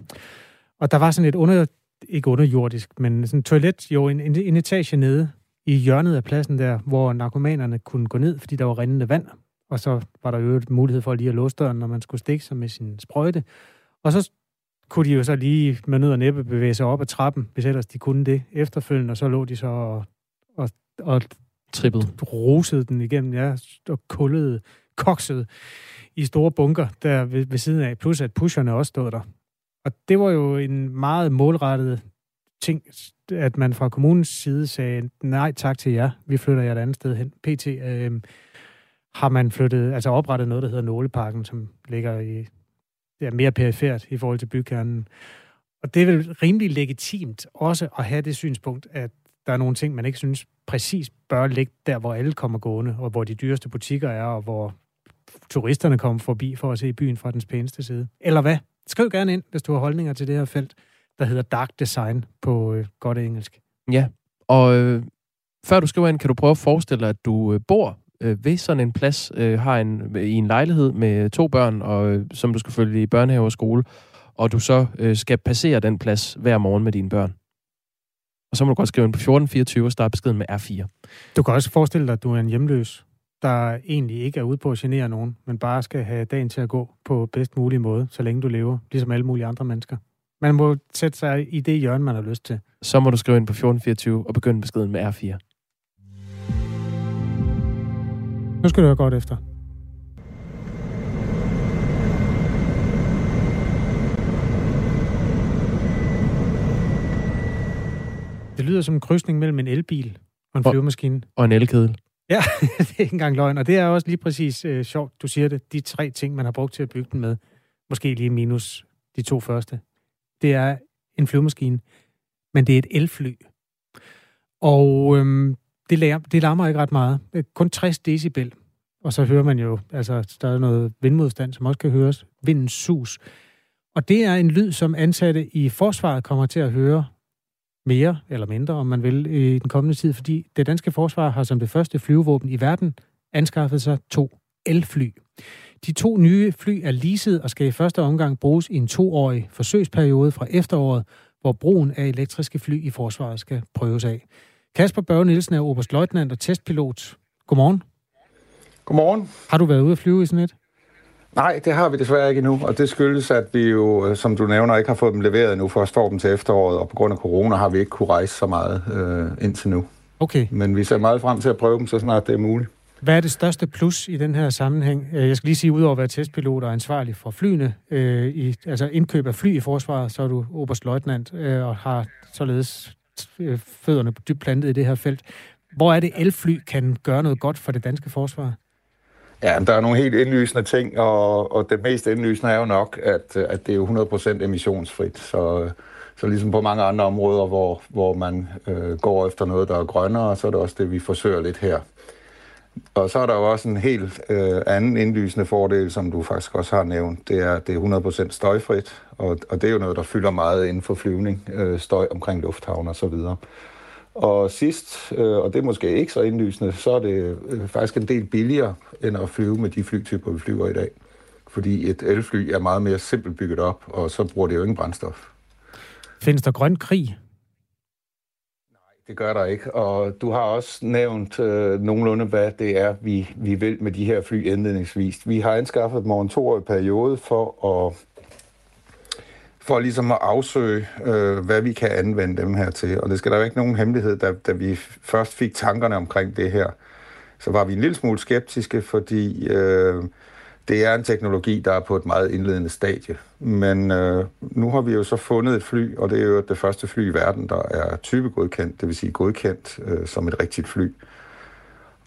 Og der var sådan et under, ikke underjordisk, men sådan et toilet, jo en, en, en etage nede i hjørnet af pladsen der, hvor narkomanerne kunne gå ned, fordi der var rindende vand. Og så var der jo mulighed for lige at låse døren, når man skulle stikke sig med sin sprøjte. Og så kunne de jo så lige med nød og næppe bevæge sig op ad trappen, hvis ellers de kunne det efterfølgende, og så lå de så og, og, og Trippet. rosede den igennem, ja, og kullede, koksede i store bunker der ved, ved siden af, plus at pusherne også stod der. Og det var jo en meget målrettet ting, at man fra kommunens side sagde, nej tak til jer, vi flytter jer et andet sted hen. PT øh, har man flyttet, altså oprettet noget, der hedder Nåleparken, som ligger i, det er mere perifært i forhold til bykernen. Og det er vel rimelig legitimt også at have det synspunkt, at der er nogle ting, man ikke synes præcis bør ligge der, hvor alle kommer gående, og hvor de dyreste butikker er, og hvor turisterne kommer forbi for at se byen fra dens pæneste side. Eller hvad? Skriv gerne ind, hvis du har holdninger til det her felt, der hedder Dark Design på øh, godt engelsk. Ja, og øh, før du skriver ind, kan du prøve at forestille dig, at du øh, bor øh, ved sådan en plads, øh, har en, øh, i en lejlighed med to børn, og øh, som du skal følge i børnehave og skole, og du så øh, skal passere den plads hver morgen med dine børn. Og så må du godt skrive ind på 1424 og starte beskeden med R4. Du kan også forestille dig, at du er en hjemløs, der egentlig ikke er ude på at genere nogen, men bare skal have dagen til at gå på bedst mulig måde, så længe du lever, ligesom alle mulige andre mennesker. Man må sætte sig i det hjørne, man har lyst til. Så må du skrive ind på 1424 og begynde beskeden med R4. Nu skal du høre godt efter. Det lyder som en krydsning mellem en elbil og en Og- flyvemaskine. Og en elkedel. Ja, det er ikke engang løgn. Og det er også lige præcis øh, sjovt, du siger det. De tre ting, man har brugt til at bygge den med, måske lige minus de to første, det er en flyvemaskine, men det er et elfly. Og øhm, det, lærer, det larmer ikke ret meget. Kun 60 decibel. Og så hører man jo, altså der er noget vindmodstand, som også kan høres. Vindens sus. Og det er en lyd, som ansatte i forsvaret kommer til at høre mere eller mindre, om man vil, i den kommende tid, fordi det danske forsvar har som det første flyvevåben i verden anskaffet sig to elfly. De to nye fly er leaset og skal i første omgang bruges i en toårig forsøgsperiode fra efteråret, hvor brugen af elektriske fly i forsvaret skal prøves af. Kasper Børge Nielsen er oberstløjtnant og testpilot. Godmorgen. Godmorgen. Har du været ude at flyve i sådan et? Nej, det har vi desværre ikke endnu, og det skyldes, at vi jo, øh, som du nævner, ikke har fået dem leveret endnu, for at få dem til efteråret, og på grund af corona har vi ikke kunne rejse så meget øh, indtil nu. Okay. Men vi ser meget frem til at prøve dem, så snart det er muligt. Hvad er det største plus i den her sammenhæng? Øh, Jeg skal lige sige, udover at være testpilot og ansvarlig for flyene, øh, i, altså indkøb af fly i forsvaret, så er du oberstløjtnant øh, og har således øh, fødderne dybt plantet i det her felt. Hvor er det, elfly kan gøre noget godt for det danske forsvar? Ja, der er nogle helt indlysende ting, og, og det mest indlysende er jo nok, at, at det er jo 100% emissionsfrit. Så, så ligesom på mange andre områder, hvor, hvor man øh, går efter noget, der er grønnere, så er det også det, vi forsøger lidt her. Og så er der jo også en helt øh, anden indlysende fordel, som du faktisk også har nævnt. Det er, det er 100% støjfrit, og, og det er jo noget, der fylder meget inden for flyvning, øh, støj omkring lufthavn og så videre. Og sidst, øh, og det er måske ikke så indlysende, så er det øh, faktisk en del billigere end at flyve med de flytyper, vi flyver i dag. Fordi et elfly er meget mere simpelt bygget op, og så bruger det jo ingen brændstof. Findes der grøn krig? Det gør der ikke, og du har også nævnt øh, nogenlunde, hvad det er, vi, vi vil med de her fly indledningsvis. Vi har anskaffet dem over en toårig periode for at for ligesom at afsøge, øh, hvad vi kan anvende dem her til. Og det skal der jo ikke nogen hemmelighed, da, da vi først fik tankerne omkring det her, så var vi en lille smule skeptiske, fordi øh, det er en teknologi, der er på et meget indledende stadie. Men øh, nu har vi jo så fundet et fly, og det er jo det første fly i verden, der er typegodkendt, det vil sige godkendt øh, som et rigtigt fly.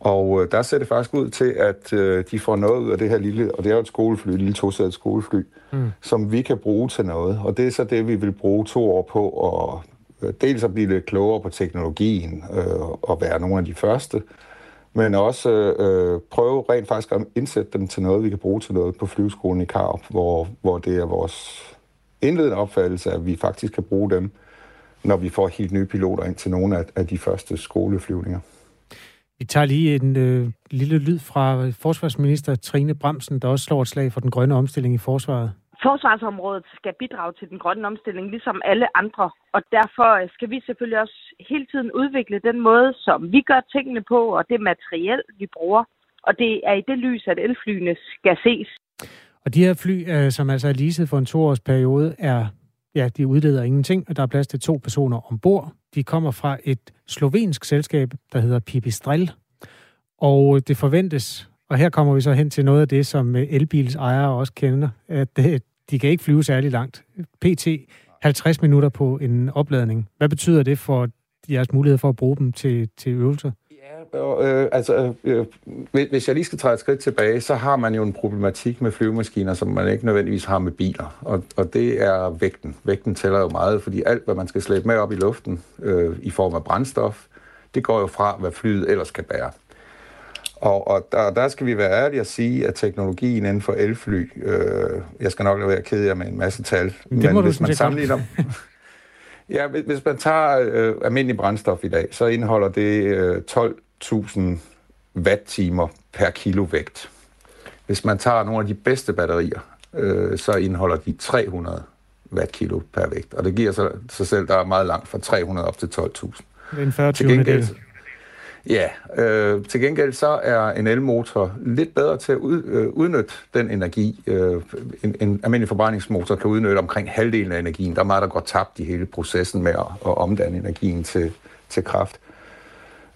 Og øh, der ser det faktisk ud til, at øh, de får noget ud af det her lille, og det er jo et skolefly, et lille tosædet skolefly, mm. som vi kan bruge til noget. Og det er så det, vi vil bruge to år på at øh, dels at blive lidt klogere på teknologien øh, og være nogle af de første, men også øh, prøve rent faktisk at indsætte dem til noget, vi kan bruge til noget på flyveskolen i Karup, hvor, hvor det er vores indledende opfattelse, at vi faktisk kan bruge dem, når vi får helt nye piloter ind til nogle af, af de første skoleflyvninger. Vi tager lige en øh, lille lyd fra forsvarsminister Trine Bremsen, der også slår et slag for den grønne omstilling i forsvaret. Forsvarsområdet skal bidrage til den grønne omstilling, ligesom alle andre. Og derfor øh, skal vi selvfølgelig også hele tiden udvikle den måde, som vi gør tingene på, og det materiel, vi bruger. Og det er i det lys, at elflyene skal ses. Og de her fly, øh, som altså er leaset for en toårsperiode, er, ja, de udleder ingenting, og der er plads til to personer ombord. De kommer fra et slovensk selskab, der hedder Pipistrel. Og det forventes, og her kommer vi så hen til noget af det, som øh, elbils ejere også kender, at øh, de kan ikke flyve særlig langt. PT 50 minutter på en opladning. Hvad betyder det for jeres mulighed for at bruge dem til, til øvelser? Øh, altså, øh, hvis jeg lige skal træde et skridt tilbage, så har man jo en problematik med flyvemaskiner, som man ikke nødvendigvis har med biler. Og, og det er vægten. Vægten tæller jo meget, fordi alt, hvad man skal slæbe med op i luften øh, i form af brændstof, det går jo fra, hvad flyet ellers kan bære. Og, og der, der skal vi være ærlige at sige, at teknologien inden for elfly, øh, jeg skal nok lade være ked jer med en masse tal, det men må hvis du man sammenligner... ja, hvis, man tager øh, almindelig brændstof i dag, så indeholder det øh, 12.000 watt-timer per kilo vægt. Hvis man tager nogle af de bedste batterier, øh, så indeholder de 300 watt-kilo per vægt. Og det giver sig, sig selv, der er meget langt fra 300 op til 12.000. Det er en 40 til gengæld, Ja, øh, til gengæld så er en elmotor lidt bedre til at ud, øh, udnytte den energi. Øh, en, en almindelig forbrændingsmotor kan udnytte omkring halvdelen af energien. Der er meget, der går tabt i hele processen med at, at omdanne energien til, til kraft.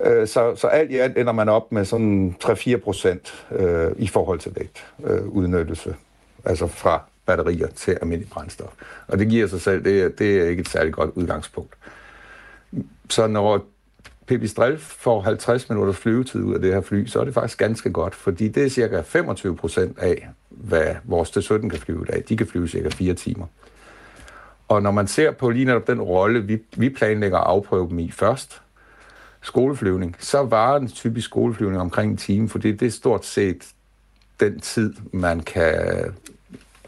Øh, så, så alt i alt ender man op med sådan 3-4 procent øh, i forhold til vægt øh, udnyttelse. Altså fra batterier til almindelig brændstof. Og det giver sig selv, det, det er ikke et særligt godt udgangspunkt. Så når Pipistrel får 50 minutter flyvetid ud af det her fly, så er det faktisk ganske godt, fordi det er cirka 25 procent af, hvad vores T-17 kan flyve i dag. De kan flyve cirka 4 timer. Og når man ser på lige netop den rolle, vi, vi planlægger at afprøve dem i først, skoleflyvning, så varer den typisk skoleflyvning omkring en time, fordi det er stort set den tid, man kan,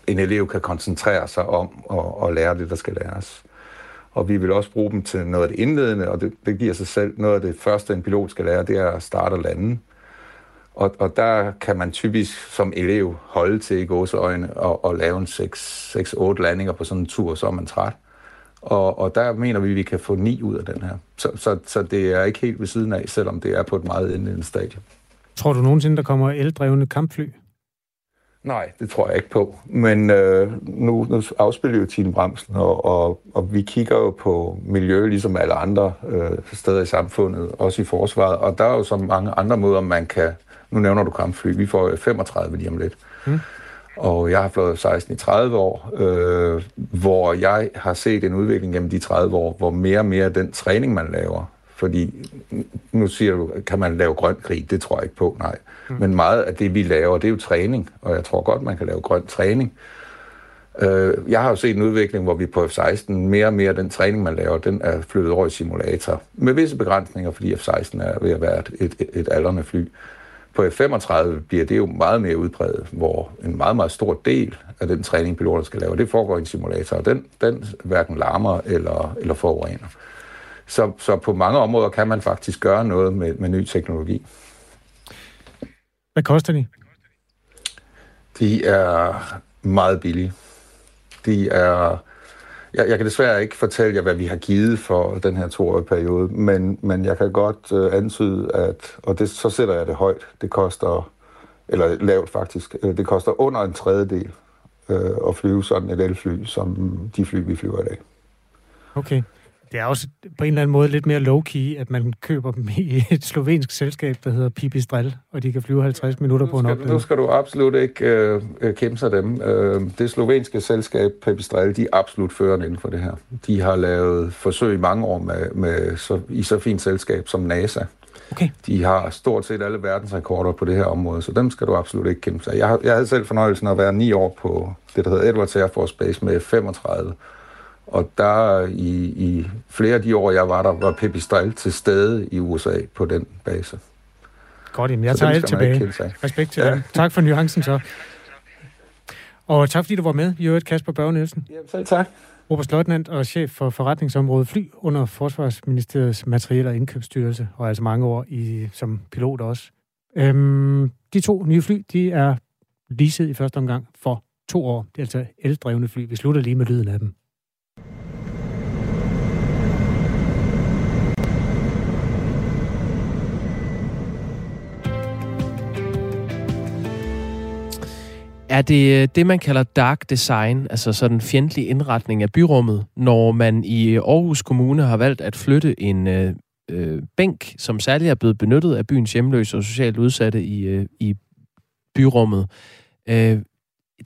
en elev kan koncentrere sig om og, og lære det, der skal læres og vi vil også bruge dem til noget af det indledende, og det, det giver sig selv. Noget af det første, en pilot skal lære, det er at starte og lande. Og, og der kan man typisk som elev holde til i gåseøjne og, og lave en 6-8 landinger på sådan en tur, så er man træt. Og, og der mener vi, at vi kan få ni ud af den her. Så, så, så det er ikke helt ved siden af, selvom det er på et meget indledende stadie. Tror du nogensinde, der kommer eldrevne kampfly? Nej, det tror jeg ikke på. Men øh, nu, nu afspiller jo Tine Bremsen, og, og, og vi kigger jo på miljø, ligesom alle andre øh, steder i samfundet, også i forsvaret. Og der er jo så mange andre måder, man kan... Nu nævner du kampfly. Vi får 35 lige om lidt. Mm. Og jeg har flået 16 i 30 år, øh, hvor jeg har set en udvikling gennem de 30 år, hvor mere og mere den træning, man laver, fordi nu siger du, kan man lave grøn krig? Det tror jeg ikke på, nej. Mm. Men meget af det, vi laver, det er jo træning, og jeg tror godt, man kan lave grøn træning. Øh, jeg har jo set en udvikling, hvor vi på F-16, mere og mere den træning, man laver, den er flyttet over i simulator. Med visse begrænsninger, fordi F-16 er ved at være et, et, et aldrende fly. På F-35 bliver det jo meget mere udbredt, hvor en meget, meget stor del af den træning, piloter skal lave, det foregår i en simulator, og den, den hverken larmer eller, eller forurener. Så, så på mange områder kan man faktisk gøre noget med, med ny teknologi. Hvad koster de? De er meget billige. De er... Jeg, jeg kan desværre ikke fortælle jer, hvad vi har givet for den her toårige periode, men, men jeg kan godt øh, antyde, at, og det, så sætter jeg det højt, det koster, eller lavt faktisk, øh, det koster under en tredjedel øh, at flyve sådan et elfly, som de fly, vi flyver i dag. Okay. Det er også på en eller anden måde lidt mere low-key, at man køber dem i et slovensk selskab, der hedder Pipistrel, og de kan flyve 50 minutter på en opladning. Nu skal du absolut ikke øh, øh, kæmpe sig dem. Øh, det slovenske selskab Pipistrel, de er absolut førende inden for det her. De har lavet forsøg i mange år med, med så, i så fint selskab som NASA. Okay. De har stort set alle verdensrekorder på det her område, så dem skal du absolut ikke kæmpe sig. Jeg, har, jeg havde selv fornøjelsen af at være ni år på det, der hedder Edwards Air Force Base med 35 Og der i, i flere af de år, jeg var der, var Pipistrel til stede i USA på den base. Godt, jamen jeg Så tager alt tilbage. Respekt til Ja. dem. Tak for nuancen så. Og tak fordi du var med, i øvrigt Kasper Børge Nielsen. Ja, selv tak. Oberstløjtnant og chef for forretningsområdet Fly under Forsvarsministeriets Materiel- og Indkøbsstyrelse, og altså mange år i, som pilot også. Øhm, de to nye fly, de er leaset i første omgang for to år. Det er altså eldrevne fly. Vi slutter lige med lyden af dem. Er det øh, det, man kalder dark design, altså sådan fjendtlig indretning af byrummet, når man i øh, Aarhus Kommune har valgt at flytte en øh, øh, bænk, som særligt er blevet benyttet af byens hjemløse og socialt udsatte i, øh, i byrummet, øh,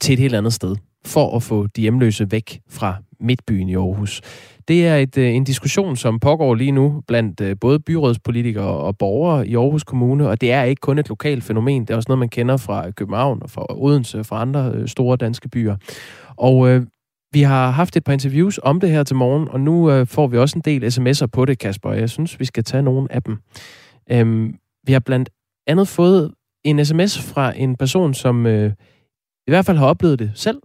til et helt andet sted, for at få de hjemløse væk fra midtbyen i Aarhus. Det er et, øh, en diskussion, som pågår lige nu blandt øh, både byrådspolitikere og borgere i Aarhus Kommune, og det er ikke kun et lokalt fænomen, det er også noget, man kender fra København og fra Odense og fra andre øh, store danske byer. Og øh, vi har haft et par interviews om det her til morgen, og nu øh, får vi også en del sms'er på det, Kasper, og jeg synes, vi skal tage nogle af dem. Øhm, vi har blandt andet fået en sms fra en person, som øh, i hvert fald har oplevet det selv.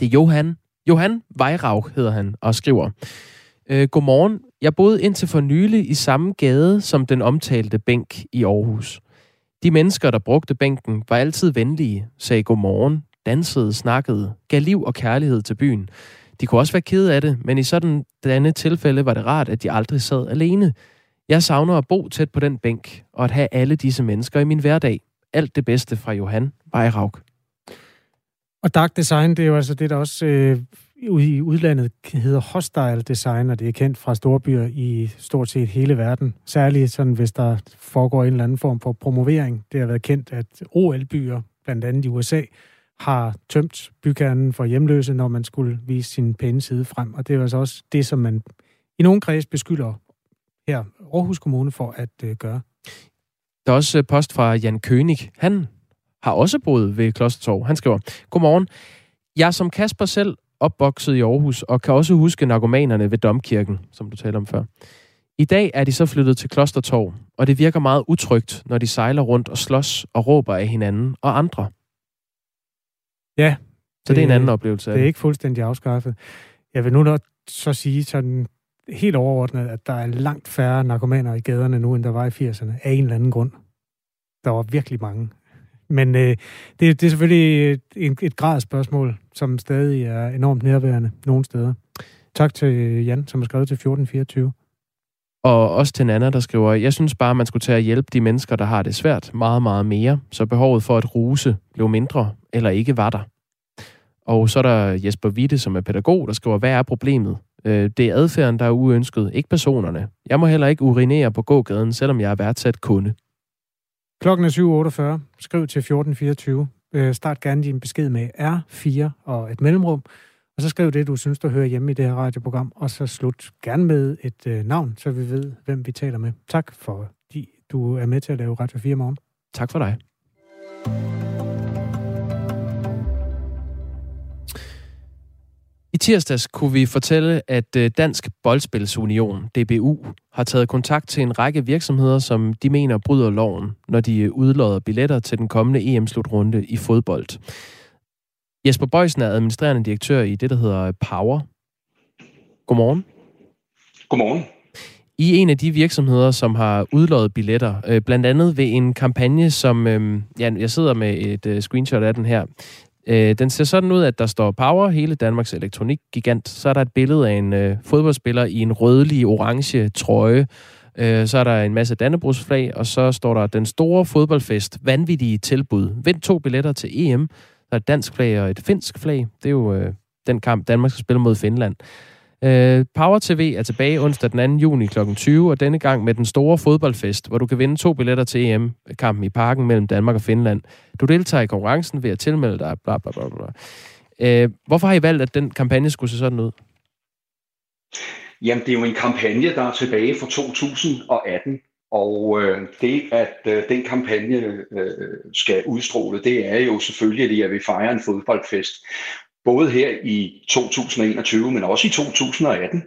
Det er Johan. Johan Vejraug hedder han, og skriver, øh, Godmorgen. Jeg boede indtil for nylig i samme gade som den omtalte bænk i Aarhus. De mennesker, der brugte bænken, var altid venlige, sagde godmorgen, dansede, snakkede, gav liv og kærlighed til byen. De kunne også være kede af det, men i sådan denne tilfælde var det rart, at de aldrig sad alene. Jeg savner at bo tæt på den bænk, og at have alle disse mennesker i min hverdag. Alt det bedste fra Johan Vejraug. Og dark design, det er jo altså det, der også øh, ude i udlandet hedder hostile design, og det er kendt fra storbyer i stort set hele verden. Særligt sådan, hvis der foregår en eller anden form for promovering. Det har været kendt, at OL-byer, blandt andet i USA, har tømt bykernen for hjemløse, når man skulle vise sin pæne side frem. Og det er altså også det, som man i nogle kreds beskylder her Aarhus Kommune for at øh, gøre. Der er også øh, post fra Jan König. Han har også boet ved Klostertorv. Han skriver, Godmorgen. Jeg er som Kasper selv opvokset i Aarhus, og kan også huske narkomanerne ved Domkirken, som du talte om før. I dag er de så flyttet til Klostertorv, og det virker meget utrygt, når de sejler rundt og slås og råber af hinanden og andre. Ja. Så det, det er en anden oplevelse af Det er ikke fuldstændig afskaffet. Jeg vil nu nok så sige sådan helt overordnet, at der er langt færre narkomaner i gaderne nu, end der var i 80'erne, af en eller anden grund. Der var virkelig mange. Men øh, det, det er selvfølgelig et, et, et gradspørgsmål, som stadig er enormt nærværende nogle steder. Tak til Jan, som har skrevet til 1424. Og også til Nana, der skriver, jeg synes bare, man skulle tage at hjælpe de mennesker, der har det svært, meget, meget mere, så behovet for at ruse blev mindre, eller ikke var der. Og så er der Jesper Witte, som er pædagog, der skriver, hvad er problemet? Øh, Det er adfærden, der er uønsket, ikke personerne. Jeg må heller ikke urinere på gågaden, selvom jeg er værdsat kunde. Klokken er 7.48. Skriv til 1424. Øh, Start gerne din besked med R4 og et mellemrum. Og så skriv det, du synes, du hører hjemme i det her radioprogram. Og så slut gerne med et øh, navn, så vi ved, hvem vi taler med. Tak for, at du er med til at lave Radio 4 morgen. Tak for dig. Tirsdags kunne vi fortælle, at øh, Dansk Boldspilsunion, DBU, har taget kontakt til en række virksomheder, som de mener bryder loven, når de øh, udlodder billetter til den kommende EM-slutrunde i fodbold. Jesper Bøjsen er administrerende direktør i det, der hedder Power. Godmorgen. Godmorgen. I en af de virksomheder, som har udloddet billetter, øh, blandt andet ved en kampagne, som, øh, ja, jeg sidder med et øh, screenshot af den her. Øh, den ser sådan ud, at der står Power, hele Danmarks elektronikgigant. Så er der et billede af en øh, fodboldspiller i en rødlig orange trøje. Øh, så er der en masse Dannebrugsflag, og så står der den store fodboldfest, vanvittige tilbud. Vind to billetter til EM. Der er et dansk flag og et finsk flag. Det er jo øh, den kamp, Danmark skal spille mod Finland. Øh, Power TV er tilbage onsdag den 2. juni kl. 20, og denne gang med den store fodboldfest, hvor du kan vinde to billetter til EM-kampen i parken mellem Danmark og Finland. Du deltager i konkurrencen ved at tilmelde dig, bla bla bla bla. Øh, hvorfor har I valgt, at den kampagne skulle se sådan ud? Jamen, det er jo en kampagne, der er tilbage fra 2018, og øh, det, at øh, den kampagne øh, skal udstråle, det er jo selvfølgelig, at vi fejrer en fodboldfest både her i 2021, men også i 2018.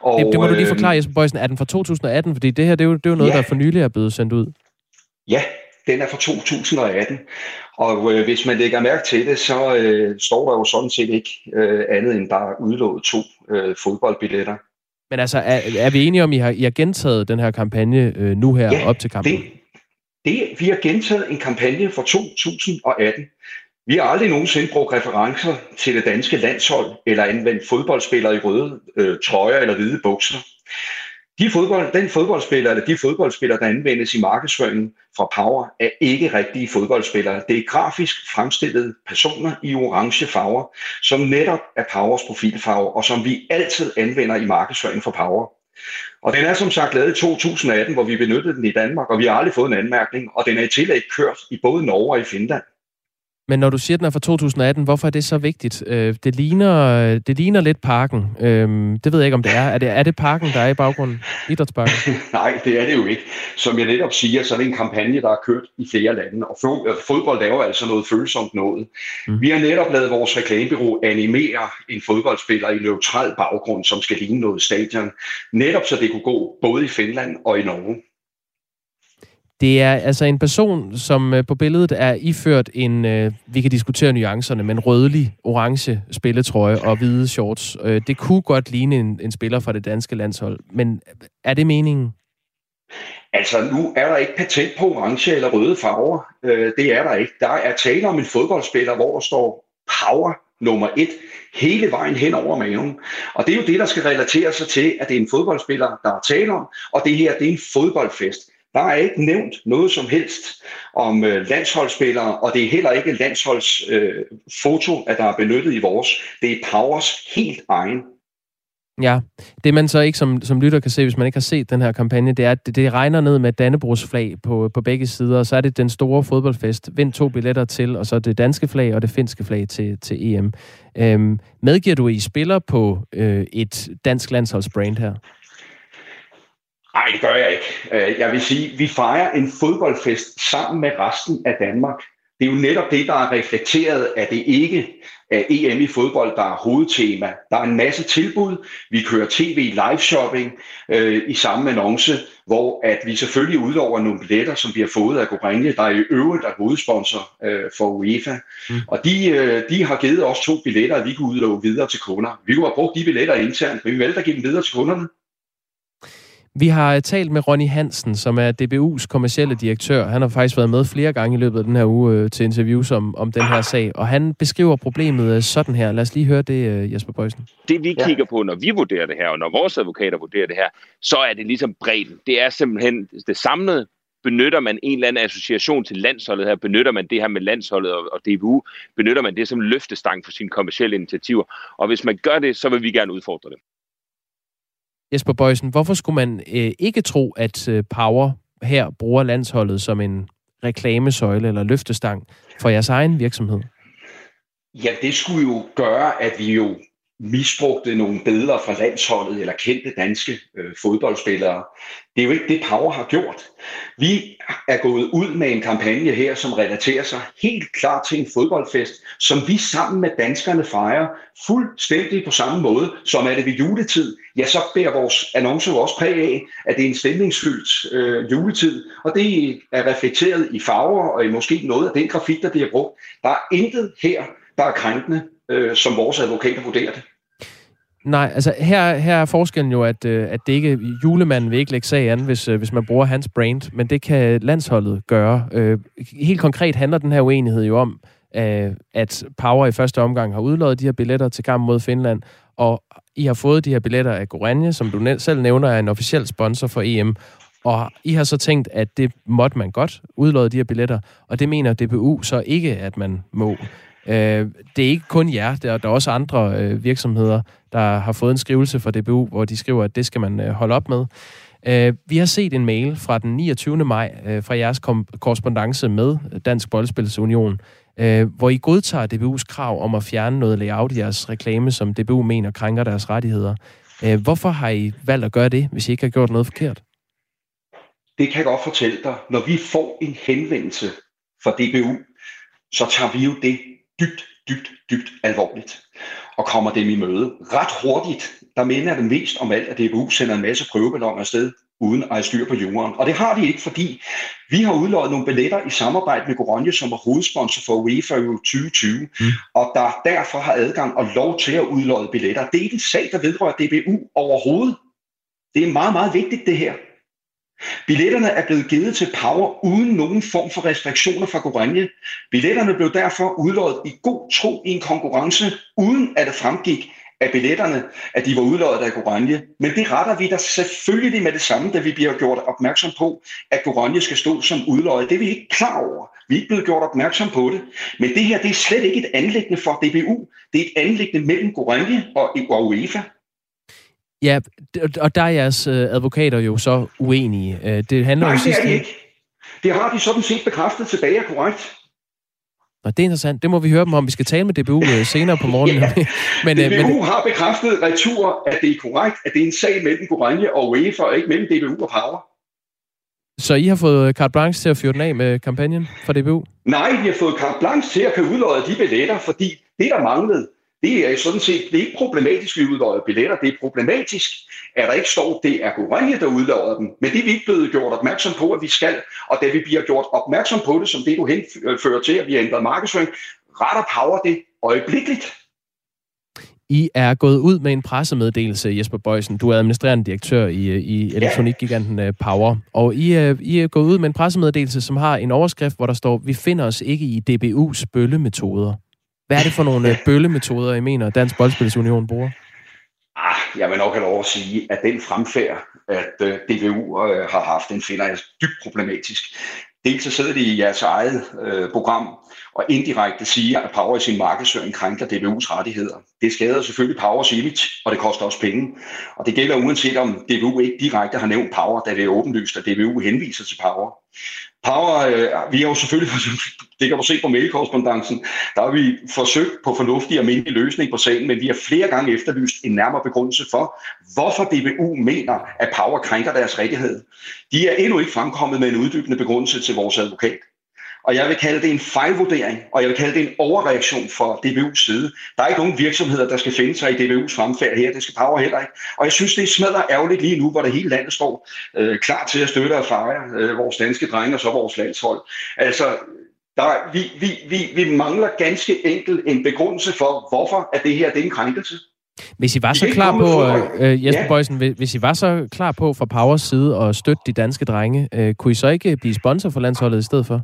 Og, det, det må du lige øh, forklare, Jesper Bøjsen. Er den fra 2018? Fordi det her, det er jo, det er jo noget, Ja. der for nylig er blevet sendt ud. Ja, den er fra 2018. Og øh, hvis man lægger mærke til det, så øh, står der jo sådan set ikke øh, andet end der er udlået to øh, fodboldbilletter. Men altså, er, er vi enige om, at I har, I har gentaget den her kampagne øh, nu her Ja, op til kampen? Det, det, vi har gentaget en kampagne fra 2018. Vi har aldrig nogensinde brugt referencer til det danske landshold eller anvendt fodboldspillere i røde øh, trøjer eller hvide bukser. De fodbold, den fodboldspiller eller de fodboldspillere, der anvendes i markedsføringen fra Power, er ikke rigtige fodboldspillere. Det er grafisk fremstillede personer i orange farver, som netop er Powers profilfarver, og som vi altid anvender i markedsføringen for Power. Og den er som sagt lavet i 2018, hvor vi benyttede den i Danmark, og vi har aldrig fået en anmærkning, og den er i tillæg kørt i både Norge og i Finland. Men når du siger, at den er fra 2018, hvorfor er det så vigtigt? Øh, det, ligner, det ligner lidt parken. Øh, det ved jeg ikke, om det er. Er det, er det parken, der er i baggrunden? Idrætsparken? Nej, det er det jo ikke. Som jeg netop siger, så er det en kampagne, der er kørt i flere lande, og øh, fodbold er jo altså noget følsomt noget. Mm. Vi har netop lavet vores reklamebureau animere en fodboldspiller i neutral baggrund, som skal ligne noget stadion, netop så det kunne gå både i Finland og i Norge. Det er altså en person, som øh, på billedet er iført en, øh, vi kan diskutere nuancerne, men rødlig, orange spilletrøje og hvide shorts. Øh, det kunne godt ligne en, en spiller fra det danske landshold, men øh, er det meningen? Altså, nu er der ikke patent på orange eller røde farver. Øh, det er der ikke. Der er tale om en fodboldspiller, hvor der står power nummer et hele vejen hen over maven. Og det er jo det, der skal relatere sig til, at det er en fodboldspiller, der er tale om, og det her, det er en fodboldfest. Der er ikke nævnt noget som helst om øh, landsholdsspillere, og det er heller ikke landsholds øh, foto, at der er benyttet i vores. Det er Powers helt egen. Ja, det man så ikke som, som lytter kan se, hvis man ikke har set den her kampagne, det er, at det, det regner ned med Dannebrogs flag på, på begge sider, og så er det den store fodboldfest. Vind to billetter til, og så det danske flag og det finske flag til, til EM. Øhm, medgiver du, at I spiller på øh, et dansk landsholdsbrand her? Nej, det gør jeg ikke. Øh, Jeg vil sige, at vi fejrer en fodboldfest sammen med resten af Danmark. Det er jo netop det, der er reflekteret, at det ikke er EM i fodbold, der er hovedtema. Der er en masse tilbud. Vi kører tv live shopping øh, i samme annonce, hvor at vi selvfølgelig udover nogle billetter, som vi har fået af Gorenje, der er i øvrigt er hovedsponsor øh, for UEFA. Mm. Og de, øh, de har givet os to billetter, at vi kunne udlove videre til kunder. Vi kunne have brugt de billetter internt, men vi valgte at give dem videre til kunderne. Vi har talt med Ronny Hansen, som er DBU's kommercielle direktør. Han har faktisk været med flere gange i løbet af den her uge øh, til interviews om, om den her sag, og han beskriver problemet øh, sådan her. Lad os lige høre det, øh, Jesper Bøjsen. Det vi kigger på, når vi vurderer det her, og når vores advokater vurderer det her, så er det ligesom bredden. Det er simpelthen det samlede. Benytter man en eller anden association til landsholdet her, benytter man det her med landsholdet og, og DBU, benytter man det som løftestang for sine kommersielle initiativer. Og hvis man gør det, så vil vi gerne udfordre det. Jesper Bøjsen, hvorfor skulle man øh, ikke tro, at øh, Power her bruger landsholdet som en reklamesøjle eller løftestang for jeres egen virksomhed? Ja, det skulle jo gøre, at vi jo misbrugte nogle billeder fra landsholdet eller kendte danske øh, fodboldspillere. Det er jo ikke det, Power har gjort. Vi er gået ud med en kampagne her, som relaterer sig helt klart til en fodboldfest, som vi sammen med danskerne fejrer fuldstændig på samme måde, som er det ved juletid. Ja, så bærer vores annonce jo også præg af, at det er en stemningsfyldt øh, juletid, og det er reflekteret i farver og i måske noget af den grafik, der bliver brugt. Der er intet her, der er krænkende, øh, som vores advokater vurderer det. Nej, altså her, her er forskellen jo, at, øh, at det ikke julemanden vil ikke lægge sag an, hvis, øh, hvis man bruger hans brand, men det kan landsholdet gøre. Øh, helt konkret handler den her uenighed jo om, øh, at Power i første omgang har udlået de her billetter til kamp mod Finland, og I har fået de her billetter af Goranje, som du selv nævner er en officiel sponsor for EM, og I har så tænkt, at det måtte man godt udlåde de her billetter, og det mener DBU så ikke, at man må. Øh, det er ikke kun jer, der, der er også andre øh, virksomheder, der har fået en skrivelse fra DBU, hvor de skriver, at det skal man øh, holde op med. Øh, vi har set en mail fra den 29. maj øh, fra jeres korrespondence med Dansk Boldspilsunion, øh, hvor I godtager DBU's krav om at fjerne noget layout i jeres reklame, som DBU mener krænker deres rettigheder. Øh, hvorfor har I valgt at gøre det, hvis I ikke har gjort noget forkert? Det kan jeg godt fortælle dig. Når vi får en henvendelse fra DBU, så tager vi jo det dybt dybt, dybt alvorligt og kommer dem i møde. Ret hurtigt, der minder det mest om alt, at DBU sender en masse prøveballoner afsted, uden at have styr på jorden. Og det har de ikke, fordi vi har udløjet nogle billetter i samarbejde med Goronje, som er hovedsponsor for UEFA Euro 2020, mm. og der derfor har adgang og lov til at udløje billetter. Det er ikke en sag, der vedrører DBU overhovedet. Det er meget, meget vigtigt, det her. Billetterne er blevet givet til Power uden nogen form for restriktioner fra Goranje. Billetterne blev derfor udløjet i god tro i en konkurrence, uden at det fremgik af billetterne, at de var udløjet af Goranje. Men det retter vi da selvfølgelig med det samme, da vi bliver gjort opmærksom på, at Goranje skal stå som udløjet. Det er vi ikke klar over. Vi er ikke blevet gjort opmærksom på det. Men det her det er slet ikke et anlæggende for DBU. Det er et anlæggende mellem Goranje og UEFA. Ja, og der er jeres øh, advokater jo så uenige. Øh, Det handler Nej, jo det er de ikke. Det har de sådan set bekræftet tilbage, er korrekt. Og det er interessant. Det må vi høre dem om. Vi skal tale med DBU øh, senere på morgenen. Ja. men, DBU men, har bekræftet retur, at det er korrekt, at det er en sag mellem Gorenje og UEFA, og ikke mellem DBU og Power. så I har fået carte blanche til at fyre den af med kampagnen fra DBU? Nej, vi har fået carte blanche til at kan udløje de billetter, fordi det, der manglede, det er sådan set, det er ikke problematisk, at vi udløjer billetter. Det er problematisk, at der ikke står, det er Gorenje, der udløjer dem. Men det er vi ikke blevet gjort opmærksom på, at vi skal. Og da vi bliver gjort opmærksom på det, som det du henfører til, at vi har ændret markedsføring, retter Power det øjeblikkeligt. I er gået ud med en pressemeddelelse, Jesper Bøjsen. Du er administrerende direktør i, øh, i elektronikgiganten øh, Power. Og I, er- I er gået ud med en pressemeddelelse, som har en overskrift, hvor der står, vi finder os ikke i DBU's bøllemetoder. Hvad er det for nogle øh, bøllemetoder, I mener, Dansk Boldspilsunion bruger? Ah, jeg vil nok have lov at sige, at den fremfærd, at øh, DBU øh, har haft, den finder jeg dybt problematisk. Dels så sidder de i jeres eget øh, program og indirekte siger, at Power i sin markedsføring krænker DBU's rettigheder. Det skader selvfølgelig Powers image, og det koster også penge. Og det gælder uanset om DBU ikke direkte har nævnt Power, da det er åbenlyst, at DBU henviser til Power. Power, øh, vi har jo selvfølgelig, det kan du se på mailkorrespondancen, der har vi forsøgt på fornuftig og almindelig løsning på sagen, men vi har flere gange efterlyst en nærmere begrundelse for, hvorfor DBU mener, at Power krænker deres rettighed. De er endnu ikke fremkommet med en uddybende begrundelse til vores advokat. Og jeg vil kalde det en fejlvurdering, og jeg vil kalde det en overreaktion fra DBU's side. Der er ikke nogen virksomheder, der skal finde sig i DBU's fremfærd her. Det skal Power heller ikke. Og jeg synes, det er smadret ærgerligt lige nu, hvor det hele landet står øh, klar til at støtte og fejre øh, vores danske drenge og så vores landshold. Altså, der, vi, vi, vi, vi mangler ganske enkelt en begrundelse for, hvorfor at det her det er en krænkelse. Hvis I var så klar på, øh, øh, Jesper Ja. Bøjsen, hvis- hvis I var så klar på fra Powers side at støtte de danske drenge, øh, kunne I så ikke blive sponsor for landsholdet i stedet for?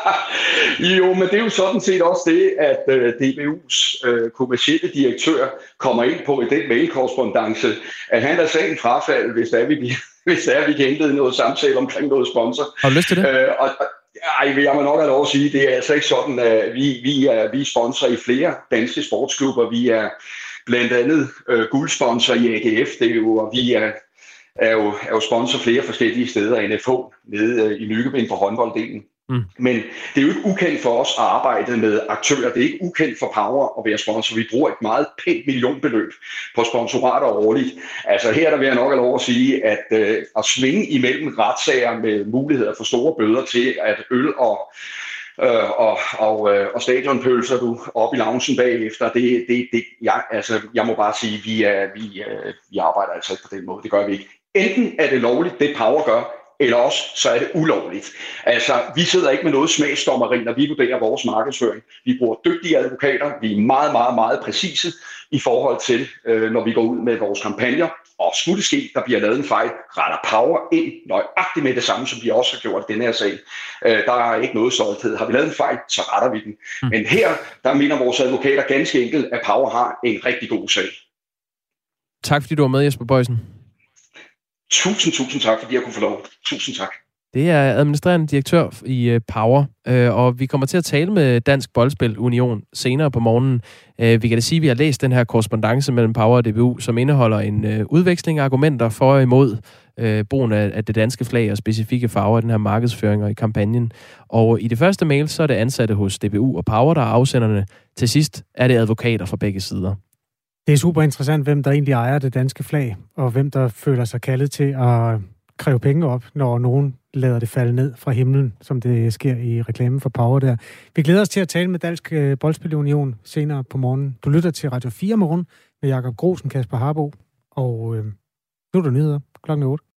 jo, men det er jo sådan set også det, at øh, DBU's øh, kommercielle direktør kommer ind på i den mailkorrespondance, at han er sagen frafald, hvis det er, vi, hvis det er, vi kan indlede noget samtale omkring noget sponsor. Har du lyst til det? Øh, og, ej, jeg må nok have lov at sige, det er altså ikke sådan, at vi, vi, er, vi er sponsor i flere danske sportsklubber. Vi er blandt andet øh, guldsponsor i AGF, det er jo, og vi er, er, jo, er jo sponsor flere forskellige steder, NFH nede øh, i Nykøbing på håndbolddelen. Mm. Men det er jo ikke ukendt for os at arbejde med aktører. Det er ikke ukendt for Power at være sponsor. Vi bruger et meget pænt millionbeløb på sponsorater årligt. Altså her der vil jeg nok have lov at sige, at øh, at svinge imellem retssager med muligheder for store bøder til, at øl og øh, og, og, øh, og stadionpølser du op i loungen bagefter, det, det, det, jeg, altså, jeg må bare sige, vi, er, vi, øh, vi arbejder altså ikke på den måde. Det gør vi ikke. Enten er det lovligt, det Power gør, eller også så er det ulovligt. Altså, vi sidder ikke med noget smagsdommeri, når vi vurderer vores markedsføring. Vi bruger dygtige advokater, vi er meget, meget, meget præcise i forhold til, øh, når vi går ud med vores kampagner. Og skulle det ske, der bliver lavet en fejl, retter Power ind nøjagtigt med det samme, som vi også har gjort i den her sag. Øh, der er ikke noget stolthed. Har vi lavet en fejl, så retter vi den. Mm. Men her, der mener vores advokater ganske enkelt, at Power har en rigtig god sag. Tak fordi du var med, Jesper Bøjsen. Tusind, tusind tak, fordi jeg kunne få lov. Tusind tak. Det er administrerende direktør i øh, Power, øh, og vi kommer til at tale med Dansk Boldspil Union senere på morgenen. Øh, vi kan da sige, at vi har læst den her korrespondence mellem Power og DBU, som indeholder en udveksling af argumenter for og imod brugen af, af det danske flag og specifikke farver i den her markedsføring og i kampagnen. Og i det første mail, så er det ansatte hos DBU og Power, der er afsenderne. Til sidst er det advokater fra begge sider. Det er super interessant, hvem der egentlig ejer det danske flag, og hvem der føler sig kaldet til at kræve penge op, når nogen lader det falde ned fra himlen, som det sker i reklamen for Power der. Vi glæder os til at tale med Dansk øh, Boldspilunion senere på morgen. Du lytter til Radio 4 morgen med Jakob Grosen, Kasper Harbo, og øh, nu er der nyheder klokken 8.